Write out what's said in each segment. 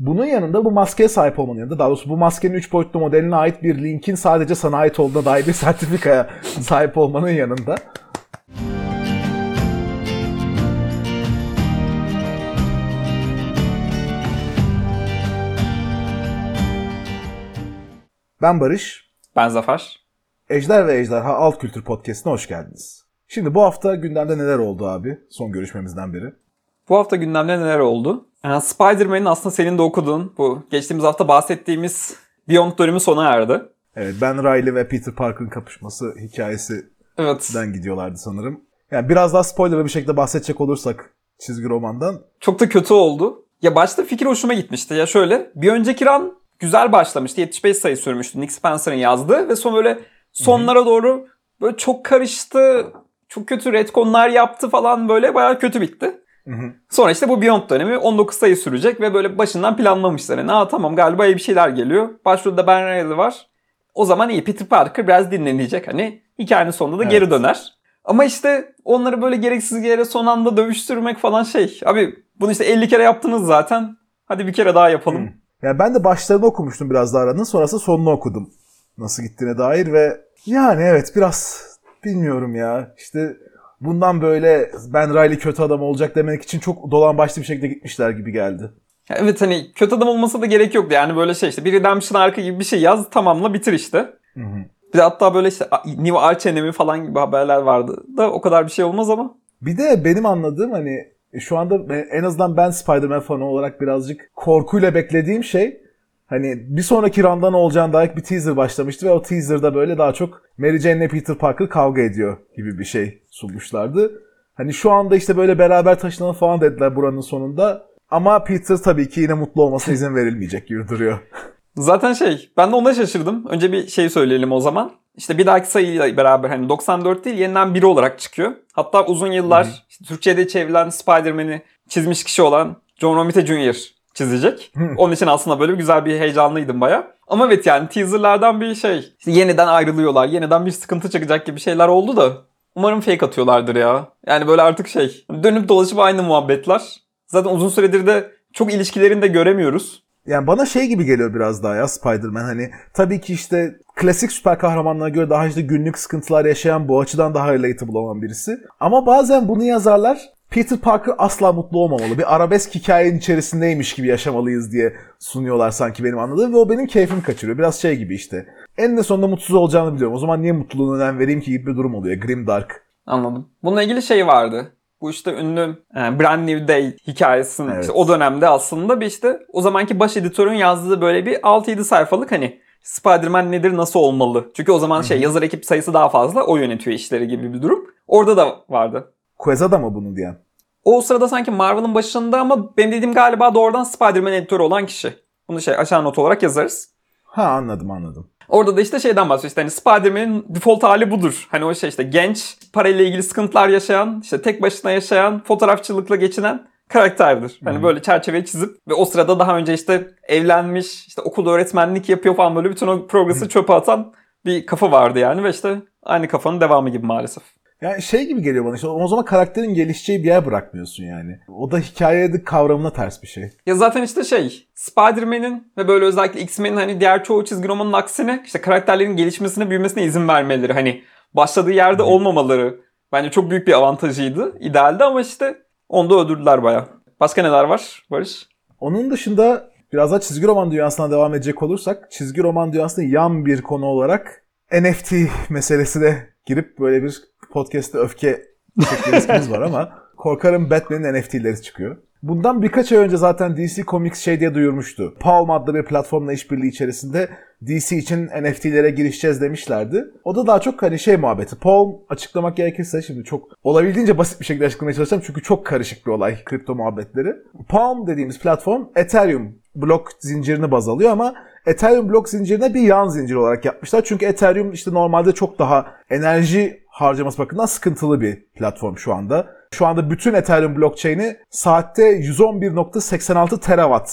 Bunun yanında bu maskeye sahip olmanın yanında daha doğrusu bu maskenin 3 boyutlu modeline ait bir linkin sadece sana ait olduğuna dair bir sertifikaya sahip olmanın yanında Ben Barış. Ben Zafer. Ejder ve Ejderha Alt Kültür Podcast'ine hoş geldiniz. Şimdi bu hafta gündemde neler oldu abi son görüşmemizden beri? Bu hafta gündemde neler oldu? Yani Spider-Man'in aslında senin de okuduğun bu geçtiğimiz hafta bahsettiğimiz Beyond dönümü sona erdi. Evet Ben Riley ve Peter Parker'ın kapışması hikayesinden Evet. gidiyorlardı sanırım. Yani biraz daha spoilerlı bir şekilde bahsedecek olursak çizgi romandan. Çok da kötü oldu. Ya başta fikir hoşuma gitmişti. Ya şöyle bir önceki ran güzel başlamıştı. 75 sayı sürmüştü Nick Spencer'ın yazdığı ve son böyle sonlara doğru böyle çok karıştı. Çok kötü retconlar yaptı falan böyle bayağı kötü bitti. Hı hı. Sonra işte bu Beyond dönemi 19 sayı sürecek ve böyle başından planlamışlar. Yani, Aa tamam galiba iyi bir şeyler geliyor. Başrolde Ben Reilly var. O zaman iyi Peter Parker biraz dinlenecek. Hani hikayenin sonunda da Evet. geri döner. Ama işte onları böyle gereksiz yere son anda dövüştürmek falan şey. Abi bunu işte 50 kere yaptınız zaten. Hadi bir kere daha yapalım. Hı. Yani ben de başlarını okumuştum biraz daha aranın sonrası sonunu okudum. Nasıl gittiğine dair ve yani evet biraz bilmiyorum ya. İşte bundan böyle Ben Riley kötü adam olacak demek için çok dolan başlı bir şekilde gitmişler gibi geldi. Evet hani kötü adam olması da gerek yoktu. Yani böyle şey işte bir Redemption arka gibi bir şey yaz tamamla bitir işte. Hı hı. Bir de hatta böyle işte New Arch Enemy falan gibi haberler vardı da o kadar bir şey olmaz ama. Bir de benim anladığım hani şu anda en azından ben Spider-Man fanı olarak birazcık korkuyla beklediğim şey hani bir sonraki randan olacağına dair bir teaser başlamıştı ve o teaserda böyle daha çok Mary Jane ile Peter Parker kavga ediyor gibi bir şey sunmuşlardı. Hani şu anda işte böyle beraber taşınalım falan dediler buranın sonunda. Ama Peter tabii ki yine mutlu olmasına izin verilmeyecek gibi duruyor. Zaten şey ben de ona şaşırdım. Önce bir şey söyleyelim o zaman. İşte bir dahaki sayıyla beraber hani 94 değil yeniden biri olarak çıkıyor. Hatta uzun yıllar işte Türkçe'de çevrilen Spider-Man'i çizmiş kişi olan John Romita Jr. çizecek. Onun için aslında böyle güzel bir heyecanlıydım baya. Ama evet yani teaserlardan bir şey. İşte yeniden ayrılıyorlar. Yeniden bir sıkıntı çıkacak gibi şeyler oldu da. Umarım fake atıyorlardır ya. Yani böyle artık şey. Dönüp dolaşıp aynı muhabbetler. Zaten uzun süredir de çok ilişkilerini de göremiyoruz. Yani bana şey gibi geliyor biraz daha ya Spider-Man hani tabii ki işte klasik süper kahramanlara göre daha işte günlük sıkıntılar yaşayan bu açıdan daha relatable olan birisi. Ama bazen bunu yazarlar Peter Parker asla mutlu olmamalı. Bir arabesk hikayenin içerisindeymiş gibi yaşamalıyız diye sunuyorlar sanki benim anladığım ve o benim keyfimi kaçırıyor. Biraz şey gibi işte. En sonunda mutsuz olacağını biliyorum. O zaman niye mutluluğuna önem vereyim ki gibi bir durum oluyor. Grim Dark. Anladım. Bununla ilgili şey vardı. Bu işte ünlü e, Brand New Day hikayesinin Evet. işte o dönemde aslında bir işte o zamanki baş editörün yazdığı böyle bir 6-7 sayfalık hani Spider-Man nedir nasıl olmalı? Çünkü o zaman şey yazar ekip sayısı daha fazla o yönetiyor işleri gibi bir durum. Orada da vardı. Quezada mı bunu diyen? O sırada sanki Marvel'ın başında ama benim dediğim galiba doğrudan Spider-Man editörü olan kişi. Bunu şey aşağı not olarak yazarız. Ha anladım anladım. Orada da işte şeyden bahsediyor. İşte hani Spider-Man'in default hali budur. Hani o şey işte genç, parayla ilgili sıkıntılar yaşayan, işte tek başına yaşayan, fotoğrafçılıkla geçinen karakterdir. Hani böyle çerçeveyi çizip ve o sırada daha önce işte evlenmiş, işte okulda öğretmenlik yapıyor falan böyle bütün o progresi çöpe atan bir kafa vardı yani ve işte aynı kafanın devamı gibi maalesef. Yani şey gibi geliyor bana işte o zaman karakterin gelişeceği bir yer bırakmıyorsun yani. O da hikayede kavramına ters bir şey. Ya zaten işte şey Spider-Man'in ve böyle özellikle X-Men'in hani diğer çoğu çizgi romanın aksine işte karakterlerin gelişmesine büyümesine izin vermeleri. Hani başladığı yerde olmamaları bence çok büyük bir avantajıydı. idealdi ama işte onu da öldürdüler baya. Başka neler var Barış? Onun dışında biraz daha çizgi roman dünyasına devam edecek olursak çizgi roman dünyasında yan bir konu olarak NFT meselesine girip böyle bir podcast'te öfke çekme riskimiz var ama korkarım Batman'in NFT'leri çıkıyor. Bundan birkaç ay önce zaten DC Comics şey diye duyurmuştu. Palm adlı bir platformla işbirliği içerisinde DC için NFT'lere girişeceğiz demişlerdi. O da daha çok hani şey muhabbeti. Palm açıklamak gerekirse şimdi çok olabildiğince basit bir şekilde açıklamaya çalışacağım çünkü çok karışık bir olay kripto muhabbetleri. Palm dediğimiz platform Ethereum blok zincirini baz alıyor ama Ethereum blok zincirine bir yan zincir olarak yapmışlar. Çünkü Ethereum işte normalde çok daha enerji harcaması bakımından sıkıntılı bir platform şu anda. Şu anda bütün Ethereum blockchain'i saatte 111.86 terawatt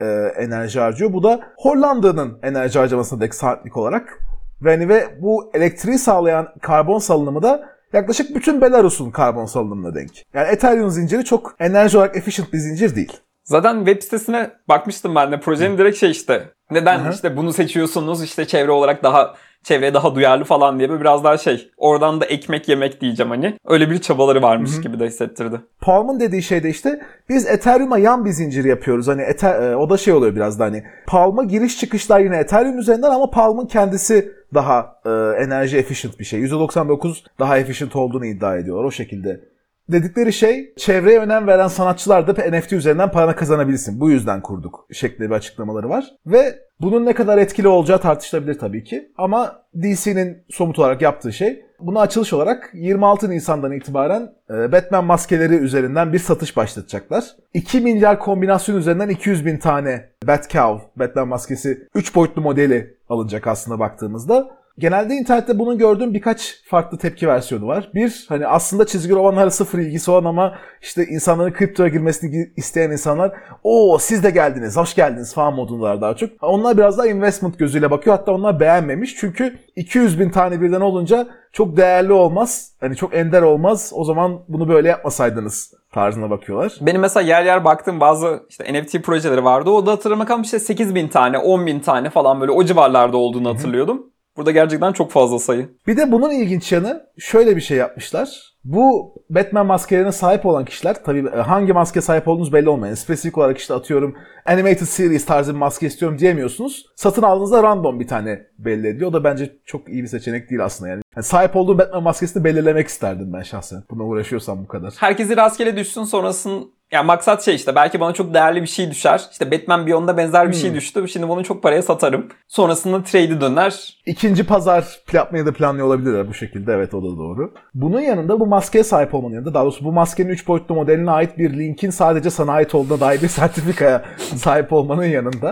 e, enerji harcıyor. Bu da Hollanda'nın enerji harcamasına dek saatlik olarak. Ve, hani ve bu elektriği sağlayan karbon salınımı da yaklaşık bütün Belarus'un karbon salınımına denk. Yani Ethereum zinciri çok enerji olarak efficient bir zincir değil. Zaten web sitesine bakmıştım ben de. Projenin direkt şey işte. Neden Hı hı. işte bunu seçiyorsunuz işte çevre olarak daha çevreye daha duyarlı falan diye böyle biraz daha şey. Oradan da ekmek yemek diyeceğim hani. Öyle bir çabaları varmış Hı hı. gibi de hissettirdi. Palm'ın dediği şey de işte biz Ethereum'a yan bir zincir yapıyoruz. Hani Ether- e, o da şey oluyor biraz da hani Palm'a giriş çıkışlar yine Ethereum üzerinden ama Palm'ın kendisi daha e, enerji efficient bir şey. %99 daha efficient olduğunu iddia ediyorlar o şekilde. Dedikleri şey çevreye önem veren sanatçılar da NFT üzerinden para kazanabilirsin. Bu yüzden kurduk şeklinde bir açıklamaları var. Ve bunun ne kadar etkili olacağı tartışılabilir tabii ki. Ama DC'nin somut olarak yaptığı şey buna açılış olarak 26 Nisan'dan itibaren e, Batman maskeleri üzerinden bir satış başlatacaklar. 2 milyar kombinasyon üzerinden 200 bin tane Batcow, Batman maskesi 3 boyutlu modeli alınacak aslında baktığımızda. Genelde internette bunun gördüğüm birkaç farklı tepki versiyonu var. Bir, hani aslında çizgi romanlara sıfır ilgisi olan ama işte insanların kriptoya girmesini gi- isteyen insanlar o siz de geldiniz, hoş geldiniz falan modundalar daha çok. Onlar biraz daha investment gözüyle bakıyor. Hatta onlar beğenmemiş. Çünkü 200 bin tane birden olunca çok değerli olmaz. Hani çok ender olmaz. O zaman bunu böyle yapmasaydınız tarzına bakıyorlar. Benim mesela yer yer baktığım bazı işte NFT projeleri vardı. O da hatırlamakam işte 8 bin tane, 10 bin tane falan böyle o civarlarda olduğunu hatırlıyordum. Burada gerçekten çok fazla sayı. Bir de bunun ilginç yanı şöyle bir şey yapmışlar. Bu Batman maskelerine sahip olan kişiler tabii e, hangi maske sahip olduğunuz belli olmayan. Spesifik olarak işte atıyorum animated series tarzı bir maske istiyorum diyemiyorsunuz. Satın aldığınızda random bir tane belli ediyor. O da bence çok iyi bir seçenek değil aslında yani. Yani sahip olduğum Batman maskesini belirlemek isterdim ben şahsen. Buna uğraşıyorsam bu kadar. Herkesi rastgele düşsün sonrasın yani maksat şey işte belki bana çok değerli bir şey düşer. İşte Batman Beyond'da benzer bir şey Hmm. düştü. Şimdi bunu çok paraya satarım. Sonrasında trade'i döner. İkinci pazar yapmayı da planlıyor olabilirler bu şekilde. Evet o da doğru. Bunun yanında bu maskeye sahip olmanın yanında daha doğrusu bu maskenin 3 boyutlu modeline ait bir linkin sadece sana ait olduğuna dair bir sertifikaya sahip olmanın yanında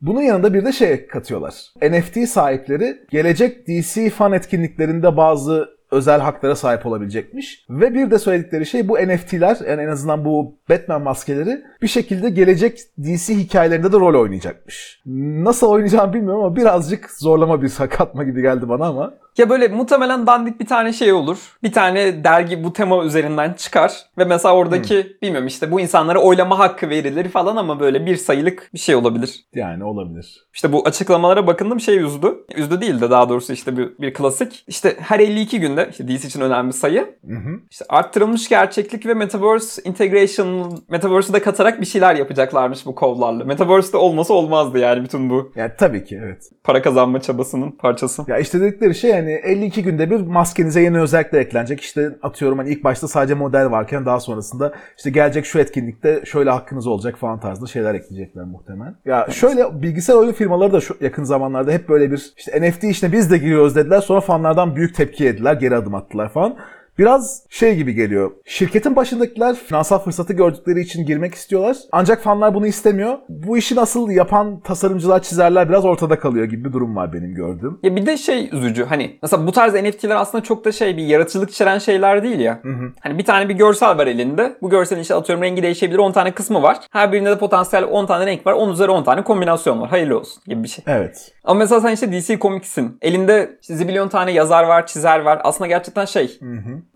bunun yanında bir de şey katıyorlar. NFT sahipleri gelecek DC fan etkinliklerinde bazı özel haklara sahip olabilecekmiş. Ve bir de söyledikleri şey bu NFT'ler yani en azından bu Batman maskeleri bir şekilde gelecek DC hikayelerinde de rol oynayacakmış. Nasıl oynayacağımı bilmiyorum ama birazcık zorlama bir sakatma gibi geldi bana ama. Ya böyle muhtemelen dandik bir tane şey olur. Bir tane dergi bu tema üzerinden çıkar. Ve mesela oradaki bilmiyorum işte bu insanlara oylama hakkı verilir falan ama böyle bir sayılık bir şey olabilir. Yani olabilir. İşte bu açıklamalara bakındım şey üzdü. Üzdü değil de daha doğrusu işte bir, bir klasik. İşte her 52 günde işte DC için önemli sayı. Hı hı. İşte arttırılmış gerçeklik ve Metaverse integration, Metaverse'ü de katarak bir şeyler yapacaklarmış bu kovlarla. Metaverse'de olmasa olmazdı yani bütün bu Yani tabii ki evet. para kazanma çabasının parçası. Ya işte dedikleri şey hani 52 günde bir maskenize yeni özellikler eklenecek. İşte atıyorum hani ilk başta sadece model varken daha sonrasında işte gelecek şu etkinlikte şöyle hakkınız olacak falan tarzında şeyler ekleyecekler muhtemelen. Ya şöyle bilgisayar oyun firmaları da şu yakın zamanlarda hep böyle bir işte NFT işine biz de giriyoruz dediler. Sonra fanlardan büyük tepki yediler. Geri adım attılar falan. Biraz şey gibi geliyor. Şirketin başındakiler finansal fırsatı gördükleri için girmek istiyorlar. Ancak fanlar bunu istemiyor. Bu işi nasıl yapan tasarımcılar, çizerler biraz ortada kalıyor gibi bir durum var benim gördüğüm. Ya bir de şey üzücü hani mesela bu tarz NFT'ler aslında çok da şey bir yaratıcılık içeren şeyler değil ya. Hani bir tane bir görsel var elinde. Bu görselin işte atıyorum rengi değişebilir 10 tane kısmı var. Her birinde de potansiyel 10 tane renk var. 10 üzeri 10 tane kombinasyon var. Hayırlı olsun gibi bir şey. Evet. Ama mesela sen işte DC Comics'in. Elinde işte zibilyon tane yazar var, çizer var. Aslında gerçekten şey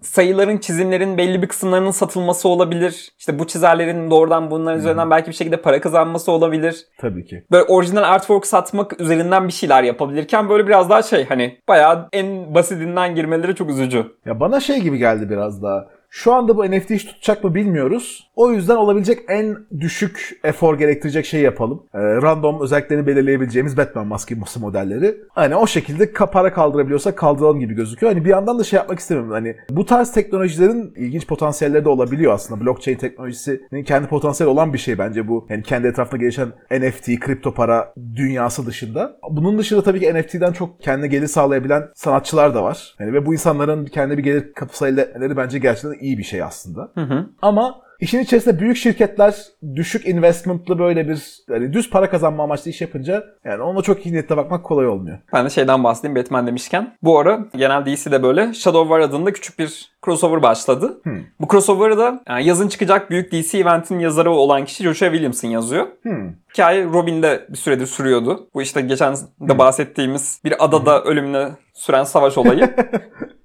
sayıların, çizimlerin belli bir kısımlarının satılması olabilir. İşte bu çizerlerin doğrudan bunların üzerinden belki bir şekilde para kazanması olabilir. Tabii ki. Böyle orijinal artwork satmak üzerinden bir şeyler yapabilirken böyle biraz daha şey hani bayağı en basitinden girmeleri çok üzücü. Ya bana şey gibi geldi biraz daha. Şu anda bu NFT iş tutacak mı bilmiyoruz. O yüzden olabilecek en düşük efor gerektirecek şey yapalım. Ee, random özelliklerini belirleyebileceğimiz Batman maskesi modelleri. Hani o şekilde para kaldırabiliyorsak kaldıralım gibi gözüküyor. Hani bir yandan da şey yapmak istemiyorum. Hani bu tarz teknolojilerin ilginç potansiyelleri de olabiliyor aslında. Blockchain teknolojisinin kendi potansiyeli olan bir şey bence bu. Yani kendi etrafında gelişen NFT, kripto para dünyası dışında. Bunun dışında tabii ki NFT'den çok kendi gelir sağlayabilen sanatçılar da var. Yani ve bu insanların kendi bir gelir kapısı elde bence gerçekten iyi bir şey aslında. Hı hı. Ama işin içerisinde büyük şirketler düşük investmentlı böyle bir yani düz para kazanma amaçlı iş yapınca yani ona çok iyi niyetle bakmak kolay olmuyor. Ben de şeyden bahsedeyim Batman demişken. Bu ara genel DC'de böyle Shadow War adında küçük bir crossover başladı. Hmm. Bu crossover'ı da yani yazın çıkacak büyük DC eventin yazarı olan kişi Joshua Williamson yazıyor. Hmm. Hikaye Robin'de bir süredir sürüyordu. Bu işte geçen de bahsettiğimiz bir adada ölümüne süren savaş olayı.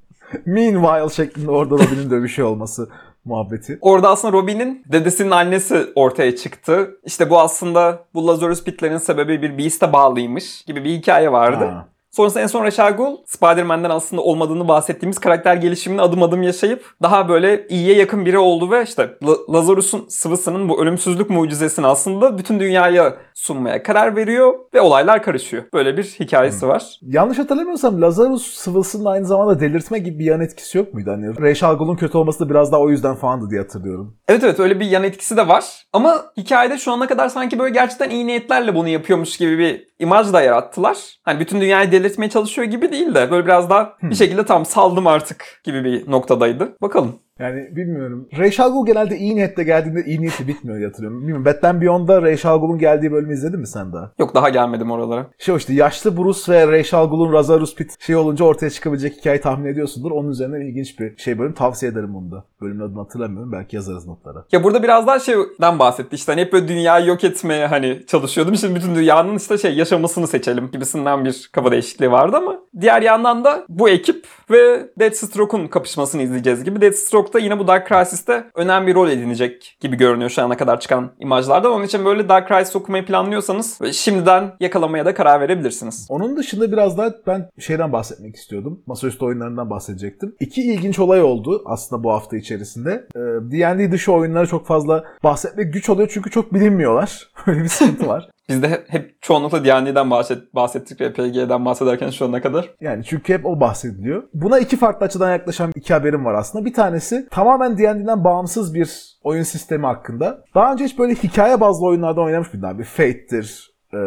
Meanwhile şeklinde orada Robin'in dövüşü olması muhabbeti. Orada aslında Robin'in dedesinin annesi ortaya çıktı. İşte bu aslında bu Lazarus Pit'lerin sebebi bir Beast'e bağlıymış gibi bir hikaye vardı. Ha. Sonrasında en son Rachel Gould, Spider-Man'den aslında olmadığını bahsettiğimiz karakter gelişimini adım adım yaşayıp daha böyle iyiye yakın biri oldu ve işte La- Lazarus'un sıvısının bu ölümsüzlük mucizesini aslında bütün dünyaya sunmaya karar veriyor ve olaylar karışıyor. Böyle bir hikayesi var. Yanlış hatırlamıyorsam Lazarus sıvısının aynı zamanda delirtme gibi bir yan etkisi yok muydu? Hani Rachel Gold'un kötü olması da biraz daha o yüzden falandı diye hatırlıyorum. Evet evet öyle bir yan etkisi de var. Ama hikayede şu ana kadar sanki böyle gerçekten iyi niyetlerle bunu yapıyormuş gibi bir imaj da yarattılar. Hani bütün dünyayı delirtmeye çalışıyor gibi değil de böyle biraz daha bir şekilde tam saldım artık gibi bir noktadaydı. Bakalım. Yani bilmiyorum. Gould genelde iyi niyetle geldiğinde iyi niyeti bitmiyor diye hatırlıyorum. Bilmiyorum. Batman Beyond'da Gould'un geldiği bölümü izledin mi sen daha? Yok daha gelmedim oralara. Şey işte yaşlı Bruce ve Rachel Gould'un Lazarus Pit şey olunca ortaya çıkabilecek hikayeyi tahmin ediyorsundur. Onun üzerine ilginç bir şey bölüm. Tavsiye ederim bunu da. Bölümün adını hatırlamıyorum. Belki yazarız notlara. Ya burada biraz daha şeyden bahsetti. İşte hani hep böyle dünyayı yok etmeye hani çalışıyordum. Şimdi bütün dünyanın işte şey yaşamasını seçelim gibisinden bir kafa değişikliği vardı ama diğer yandan da bu ekip ve Deathstroke'un kapışmasını izleyeceğiz gibi. Deathstroke da yine bu Dark Crisis'te önemli bir rol edinecek gibi görünüyor şu ana kadar çıkan imajlardan. Onun için böyle Dark Crisis okumayı planlıyorsanız şimdiden yakalamaya da karar verebilirsiniz. Onun dışında biraz daha ben şeyden bahsetmek istiyordum. Masaüstü oyunlarından bahsedecektim. İki ilginç olay oldu aslında bu hafta içerisinde. D&D dışı oyunları çok fazla bahsetmek güç oluyor çünkü çok bilinmiyorlar. Öyle bir sıkıntı var. Biz de hep, hep çoğunlukla D&D'den bahset, bahsettik RPG'den bahsederken şu ana kadar. Yani çünkü hep o bahsediliyor. Buna iki farklı açıdan yaklaşan iki haberim var aslında. Bir tanesi tamamen D&D'den bağımsız bir oyun sistemi hakkında. Daha önce hiç böyle hikaye bazlı oyunlardan oynamış mıydın abi? Fate'tir, e,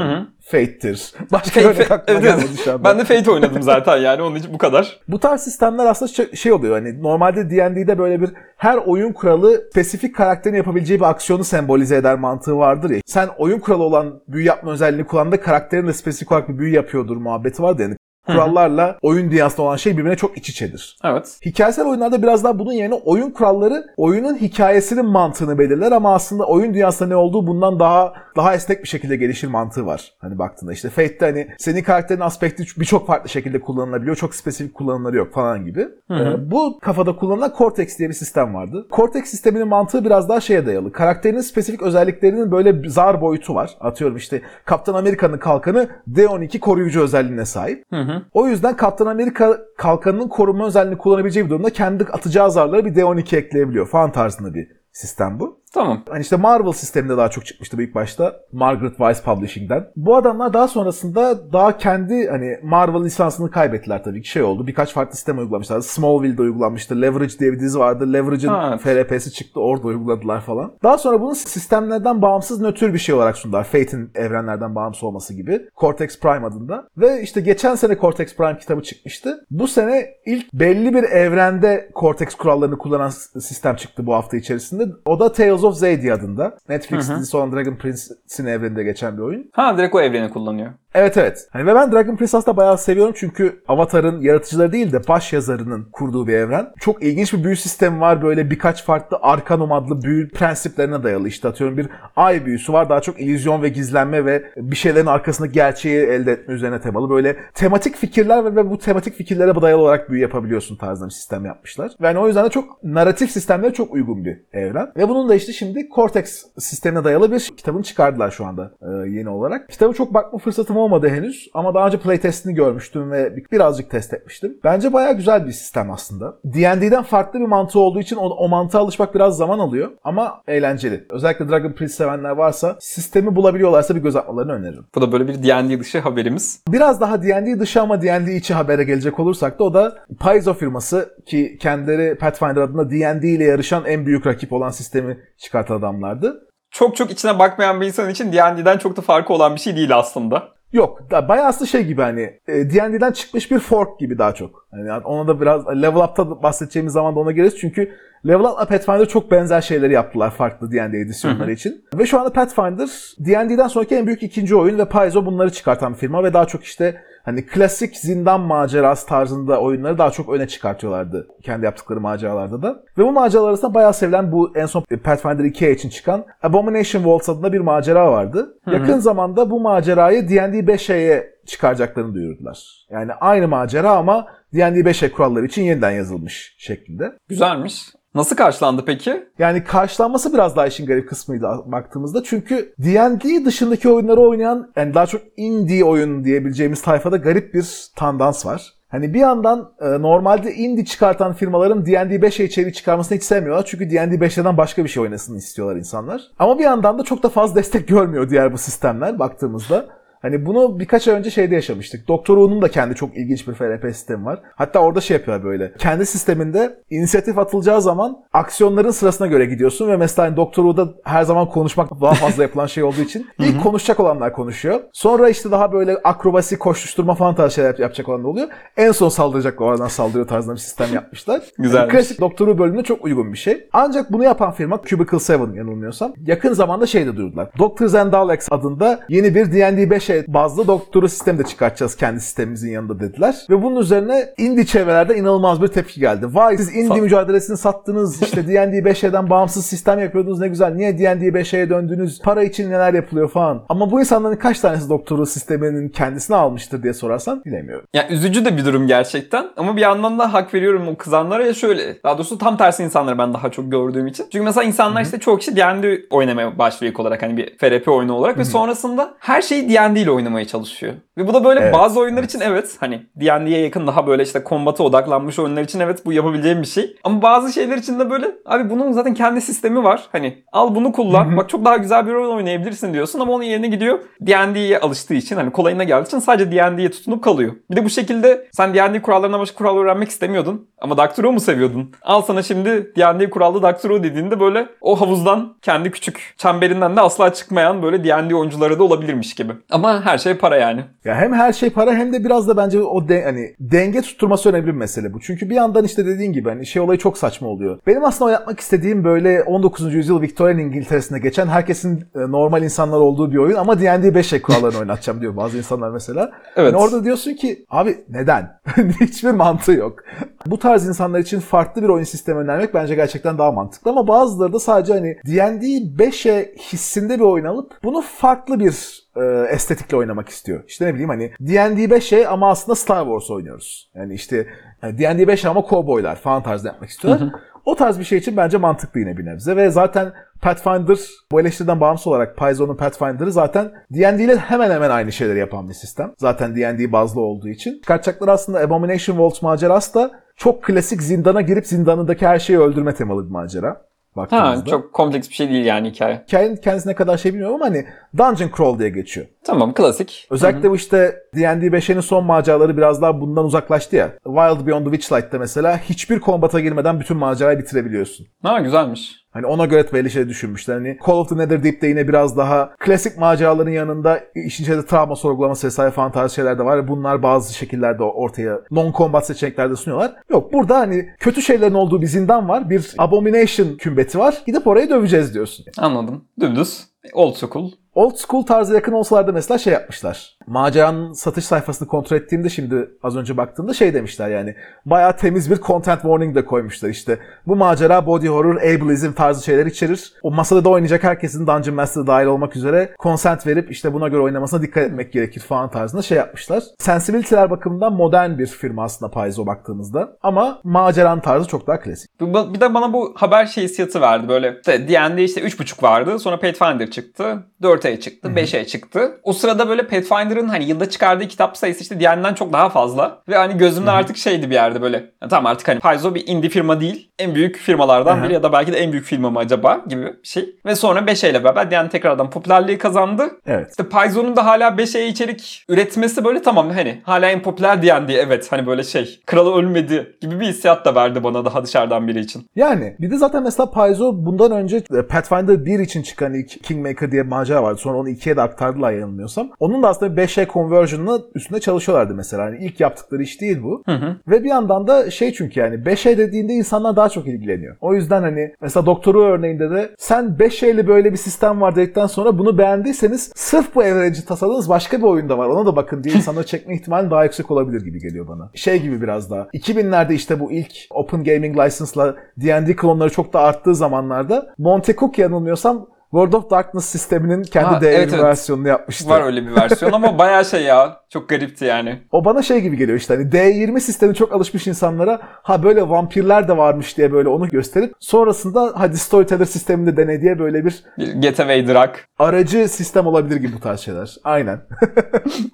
e. Fate'tir. Başka Fate- örnek aklıma evet, gelmedi şu anda. Ben de Fate oynadım zaten yani onun için bu kadar. Bu tarz sistemler aslında şey- şey oluyor hani normalde D&D'de böyle bir her oyun kuralı spesifik karakterin yapabileceği bir aksiyonu sembolize eder mantığı vardır ya. Sen oyun kuralı olan büyü yapma özelliğini kullandığında karakterin de spesifik olarak bir büyü yapıyordur muhabbeti var yani. Kurallarla oyun dünyasında olan şey birbirine çok iç içedir. Evet. Hikayesel oyunlarda biraz daha bunun yerine oyun kuralları oyunun hikayesinin mantığını belirler ama aslında oyun dünyasında ne olduğu bundan daha daha esnek bir şekilde gelişir mantığı var. Hani baktığında işte Fate'de hani senin karakterin aspekti birçok farklı şekilde kullanılabiliyor. Çok spesifik kullanımları yok falan gibi. Ee, bu kafada kullanılan Cortex diye bir sistem vardı. Cortex sisteminin mantığı biraz daha şeye dayalı. Karakterinin spesifik özelliklerinin böyle zar boyutu var. Atıyorum işte Kaptan Amerika'nın kalkanı D12 koruyucu özelliğine sahip. Hı hı. O yüzden Kaptan Amerika kalkanının korunma özelliğini kullanabileceği bir durumda kendi atacağı zarlara bir D12 ekleyebiliyor falan tarzında bir sistem bu. Tamam. Hani işte Marvel sisteminde daha çok çıkmıştı ilk başta. Margaret Weiss Publishing'den. Bu adamlar daha sonrasında daha kendi hani Marvel lisansını kaybettiler tabii ki şey oldu. Birkaç farklı sistem uygulamışlar. Smallville'de uygulanmıştı. Leverage diye bir dizi vardı. Leverage'ın Ha, FRP'si çıktı orada uyguladılar falan. Daha sonra bunu sistemlerden bağımsız nötr bir şey olarak sundular. Fate'in evrenlerden bağımsız olması gibi. Cortex Prime adında. Ve işte geçen sene Cortex Prime kitabı çıkmıştı. Bu sene ilk belli bir evrende Cortex kurallarını kullanan sistem çıktı bu hafta içerisinde. O da Tales of Zadie adında. Netflix Hı hı. dizisi olan Dragon Prince'in evreninde geçen bir oyun. Ha direkt o evreni kullanıyor. Evet evet. Hani ve ben Dragon Prince aslında bayağı seviyorum çünkü Avatar'ın yaratıcıları değil de baş yazarının kurduğu bir evren. Çok ilginç bir büyü sistemi var. Böyle birkaç farklı Arkanum adlı büyü prensiplerine dayalı. İşte atıyorum bir ay büyüsü var. Daha çok illüzyon ve gizlenme ve bir şeylerin arkasındaki gerçeği elde etme üzerine temalı. Böyle tematik fikirler ve, bu tematik fikirlere dayalı olarak büyü yapabiliyorsun tarzında bir sistem yapmışlar. Ve hani o yüzden de çok narratif sistemlere çok uygun bir evren. Ve bunun da işte şimdi Cortex sistemine dayalı bir kitabını çıkardılar şu anda e, yeni olarak. Kitabı çok bakma fırsatım olmadı henüz ama daha önce playtestini görmüştüm ve bir- birazcık test etmiştim. Bence bayağı güzel bir sistem aslında. D&D'den farklı bir mantığı olduğu için o, o mantığa alışmak biraz zaman alıyor ama eğlenceli. Özellikle Dragon Prince sevenler varsa sistemi bulabiliyorlarsa bir göz atmalarını öneririm. Bu da böyle bir D&D dışı haberimiz. Biraz daha D&D dışı ama D&D içi habere gelecek olursak da o da Paizo firması ki kendileri Pathfinder adında D&D ile yarışan en büyük rakip olan sistemi çıkartan adamlardı. Çok çok içine bakmayan bir insan için D&D'den çok da farkı olan bir şey değil aslında. Yok. Da bayağı aslında şey gibi hani e, D&D'den çıkmış bir fork gibi daha çok. Yani ona da biraz Level Up'ta bahsedeceğimiz zaman da ona geliriz. Çünkü Level Up'la Pathfinder çok benzer şeyleri yaptılar farklı D&D edisyonları için. Ve şu anda Pathfinder D&D'den sonraki en büyük ikinci oyun ve Paizo bunları çıkartan bir firma ve daha çok işte hani klasik zindan macerası tarzında oyunları daha çok öne çıkartıyorlardı kendi yaptıkları maceralarda da. Ve bu maceralar arasında bayağı sevilen bu en son Pathfinder 2 için çıkan Abomination Vaults adında bir macera vardı. Yakın zamanda bu macerayı D&D 5'e çıkaracaklarını duyurdular. Yani aynı macera ama D&D 5'e kuralları için yeniden yazılmış şeklinde. Güzelmiş. Nasıl karşılandı peki? Yani karşılanması biraz daha işin garip kısmıydı baktığımızda. Çünkü D&D dışındaki oyunları oynayan yani daha çok indie oyun diyebileceğimiz tayfada garip bir tendans var. Hani bir yandan e, normalde indie çıkartan firmaların D&D 5'e içeriği çıkarmasını hiç sevmiyorlar. Çünkü D&D 5'ten başka bir şey oynasın istiyorlar insanlar. Ama bir yandan da çok da fazla destek görmüyor diğer bu sistemler baktığımızda. Hani bunu birkaç ay önce şeyde yaşamıştık. Doktor Who'nun da kendi çok ilginç bir FRP sistemi var. Hatta orada şey yapıyor böyle. Kendi sisteminde inisiyatif atılacağı zaman aksiyonların sırasına göre gidiyorsun ve mesela hani Doktor Who'da her zaman konuşmak daha fazla yapılan şey olduğu için ilk konuşacak olanlar konuşuyor. Sonra işte daha böyle akrobasi, koşuşturma falan tarzı şeyler yapacak olanlar oluyor. En son saldıracak oradan saldırıyor tarzında bir sistem yapmışlar. Güzelmiş. Yani klasik Doktor Who bölümüne çok uygun bir şey. Ancak bunu yapan firma Cubicle 7 yanılmıyorsam yakın zamanda şey de duyurdular. Doctors and Daleks adında yeni bir D&D 5 şey bazlı doktoru sistemi de çıkartacağız kendi sistemimizin yanında dediler. Ve bunun üzerine indie çevrelerde inanılmaz bir tepki geldi. Vay siz indie Sa- mücadelesini sattınız işte D&D 5'den bağımsız sistem yapıyordunuz ne güzel. Niye D&D 5'e döndünüz? Para için neler yapılıyor falan. Ama bu insanların kaç tanesi doktoru sisteminin kendisine almıştır diye sorarsan bilemiyorum. Ya üzücü de bir durum gerçekten ama bir yandan da hak veriyorum o kızanlara ya şöyle. Daha doğrusu tam tersi insanları ben daha çok gördüğüm için. Çünkü mesela insanlar işte çoğu kişi D&D oynamaya başlıyor ilk olarak hani bir FRP oyunu olarak ve sonrasında her şeyi D&D ile oynamaya çalışıyor. Ve bu da böyle Evet, bazı oyunlar için evet hani D&D'ye yakın daha böyle işte kombata odaklanmış oyunlar için evet bu yapabileceğim bir şey. Ama bazı şeyler için de böyle abi bunun zaten kendi sistemi var. Hani al bunu kullan. Bak çok daha güzel bir oyun oynayabilirsin diyorsun ama onun yerine gidiyor D&D'ye alıştığı için hani kolayına geldiği için sadece D&D'ye tutunup kalıyor. Bir de bu şekilde sen D&D kurallarına başka kural öğrenmek istemiyordun. Ama Who mu seviyordun? Al sana şimdi D&D kurallı Who dediğinde böyle o havuzdan kendi küçük çemberinden de asla çıkmayan böyle D&D oyuncuları da olabilirmiş gibi. Ama her şey para yani. Ya hem her şey para hem de biraz da bence o de, hani denge tutturması önemli bir mesele bu. Çünkü bir yandan işte dediğin gibi hani şey olayı çok saçma oluyor. Benim aslında oynatmak istediğim böyle 19. yüzyıl Victorian İngiltere'sinde geçen herkesin e, normal insanlar olduğu bir oyun ama D&D 5 şey kurallarını oynatacağım diyor bazı insanlar mesela. Evet. Hani orada diyorsun ki abi neden? Hiçbir mantığı yok. Bu tarz insanlar için farklı bir oyun sistemi önermek bence gerçekten daha mantıklı ama bazıları da sadece hani D&D 5'e hissinde bir oyun alıp bunu farklı bir e, estetikle oynamak istiyor. İşte ne bileyim hani D&D 5 şey ama aslında Star Wars oynuyoruz. Yani işte D&D 5 ama kovboylar falan tarzda yapmak istiyorlar. O tarz bir şey için bence mantıklı yine bir nebze ve zaten Pathfinder bu eleştiriden bağımsız olarak Paizo'nun Pathfinder'ı zaten D&D ile hemen hemen aynı şeyleri yapan bir sistem. Zaten D&D bazlı olduğu için. Çıkartacakları aslında Abomination Vault macerası da çok klasik zindana girip zindanındaki her şeyi öldürme temalı bir macera. Ha, Baktığımızda. çok kompleks bir şey değil yani hikaye. Hikayenin kendisine kadar şey bilmiyorum ama hani Dungeon Crawl diye geçiyor. Tamam klasik. Özellikle bu işte D&D 5'in son maceraları biraz daha bundan uzaklaştı ya. Wild Beyond the Witchlight'ta mesela hiçbir kombata girmeden bütün macerayı bitirebiliyorsun. Ha güzelmiş. Hani ona göre belli şey düşünmüşler. Hani Call of the Netherdeep'te yine biraz daha klasik maceraların yanında işin içinde travma sorgulaması vesaire falan tarzı şeyler de var. Bunlar bazı şekillerde ortaya non-combat seçeneklerde sunuyorlar. Yok burada hani kötü şeylerin olduğu bir zindan var. Bir abomination kümbeti var. Gidip orayı döveceğiz diyorsun. Anladım. Dümdüz. Old school. Old school tarzı yakın olsalar da mesela şey yapmışlar. Maceranın satış sayfasını kontrol ettiğimde şimdi az önce baktığımda şey demişler yani. Bayağı temiz bir content warning de koymuşlar işte. Bu macera body horror, ableism tarzı şeyler içerir. O masada da oynayacak herkesin Dungeon Master dahil olmak üzere consent verip işte buna göre oynamasına dikkat etmek gerekir falan tarzında şey yapmışlar. Sensibility'ler bakımından modern bir firma aslında Paizo baktığımızda. Ama maceranın tarzı çok daha klasik. Bir de bana bu haber şey hissiyatı verdi böyle. İşte D&D işte 3.5 vardı. Sonra Pathfinder çıktı. 4'e çıktı. 5'e çıktı. O sırada böyle Pathfinder'ın hani yılda çıkardığı kitap sayısı işte D&D'den çok daha fazla. Ve hani gözümde artık şeydi bir yerde böyle. "Ya tamam artık hani Paizo bir indie firma değil. En büyük firmalardan biri ya da belki de en büyük firma mı acaba gibi bir şey. Ve sonra 5'e ile beraber D&D tekrardan popülerliği kazandı. Evet. İşte Paizo'nun da hala 5'e içerik üretmesi böyle tamam hani hala en popüler D&D evet hani böyle şey kralı ölmedi gibi bir hissiyat da verdi bana daha dışarıdan biri için. Yani bir de zaten mesela Paizo bundan önce e, Pathfinder 1 için çıkan ilk Kingmaker diye bir macera vardı. Sonra onu 2'ye de aktardılar yanılmıyorsam. Onun da aslında 5'e conversion'ını üstünde çalışıyorlardı mesela. Hani ilk yaptıkları iş değil bu. Ve bir yandan da şey çünkü yani 5'e dediğinde insanlar daha çok ilgileniyor. O yüzden hani mesela Doktoru örneğinde de sen 5'e'li böyle bir sistem var dedikten sonra bunu beğendiyseniz sırf bu evrenci tasarladığınız başka bir oyunda var. Ona da bakın diye insanları çekme ihtimali daha yüksek olabilir gibi geliyor bana. Şey gibi biraz daha. 2000'lerde işte bu ilk Open Gaming License'la D&D klonları çok da arttığı zamanlarda Monte Cook yanılmıyorsam World of Darkness sisteminin kendi Ha, D20 evet, evet. versiyonunu yapmıştı. Var öyle bir versiyon ama bayağı şey ya. Çok garipti yani. O bana şey gibi geliyor işte hani D20 sistemi çok alışmış insanlara ha böyle vampirler de varmış diye böyle onu gösterip sonrasında hadi Storyteller sisteminde dene diye böyle bir Getaway Drug. aracı sistem olabilir gibi bu tarz şeyler. Aynen.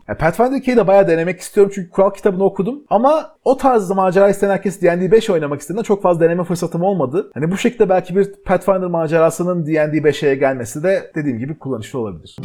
Ya Pathfinder 2'yi de bayağı denemek istiyorum çünkü kural kitabını okudum. Ama o tarz macera isteyen herkes D&D 5 oynamak istediğinde çok fazla deneme fırsatım olmadı. Hani bu şekilde belki bir Pathfinder macerasının D&D 5'e gelmesi de dediğim gibi kullanışlı olabilir.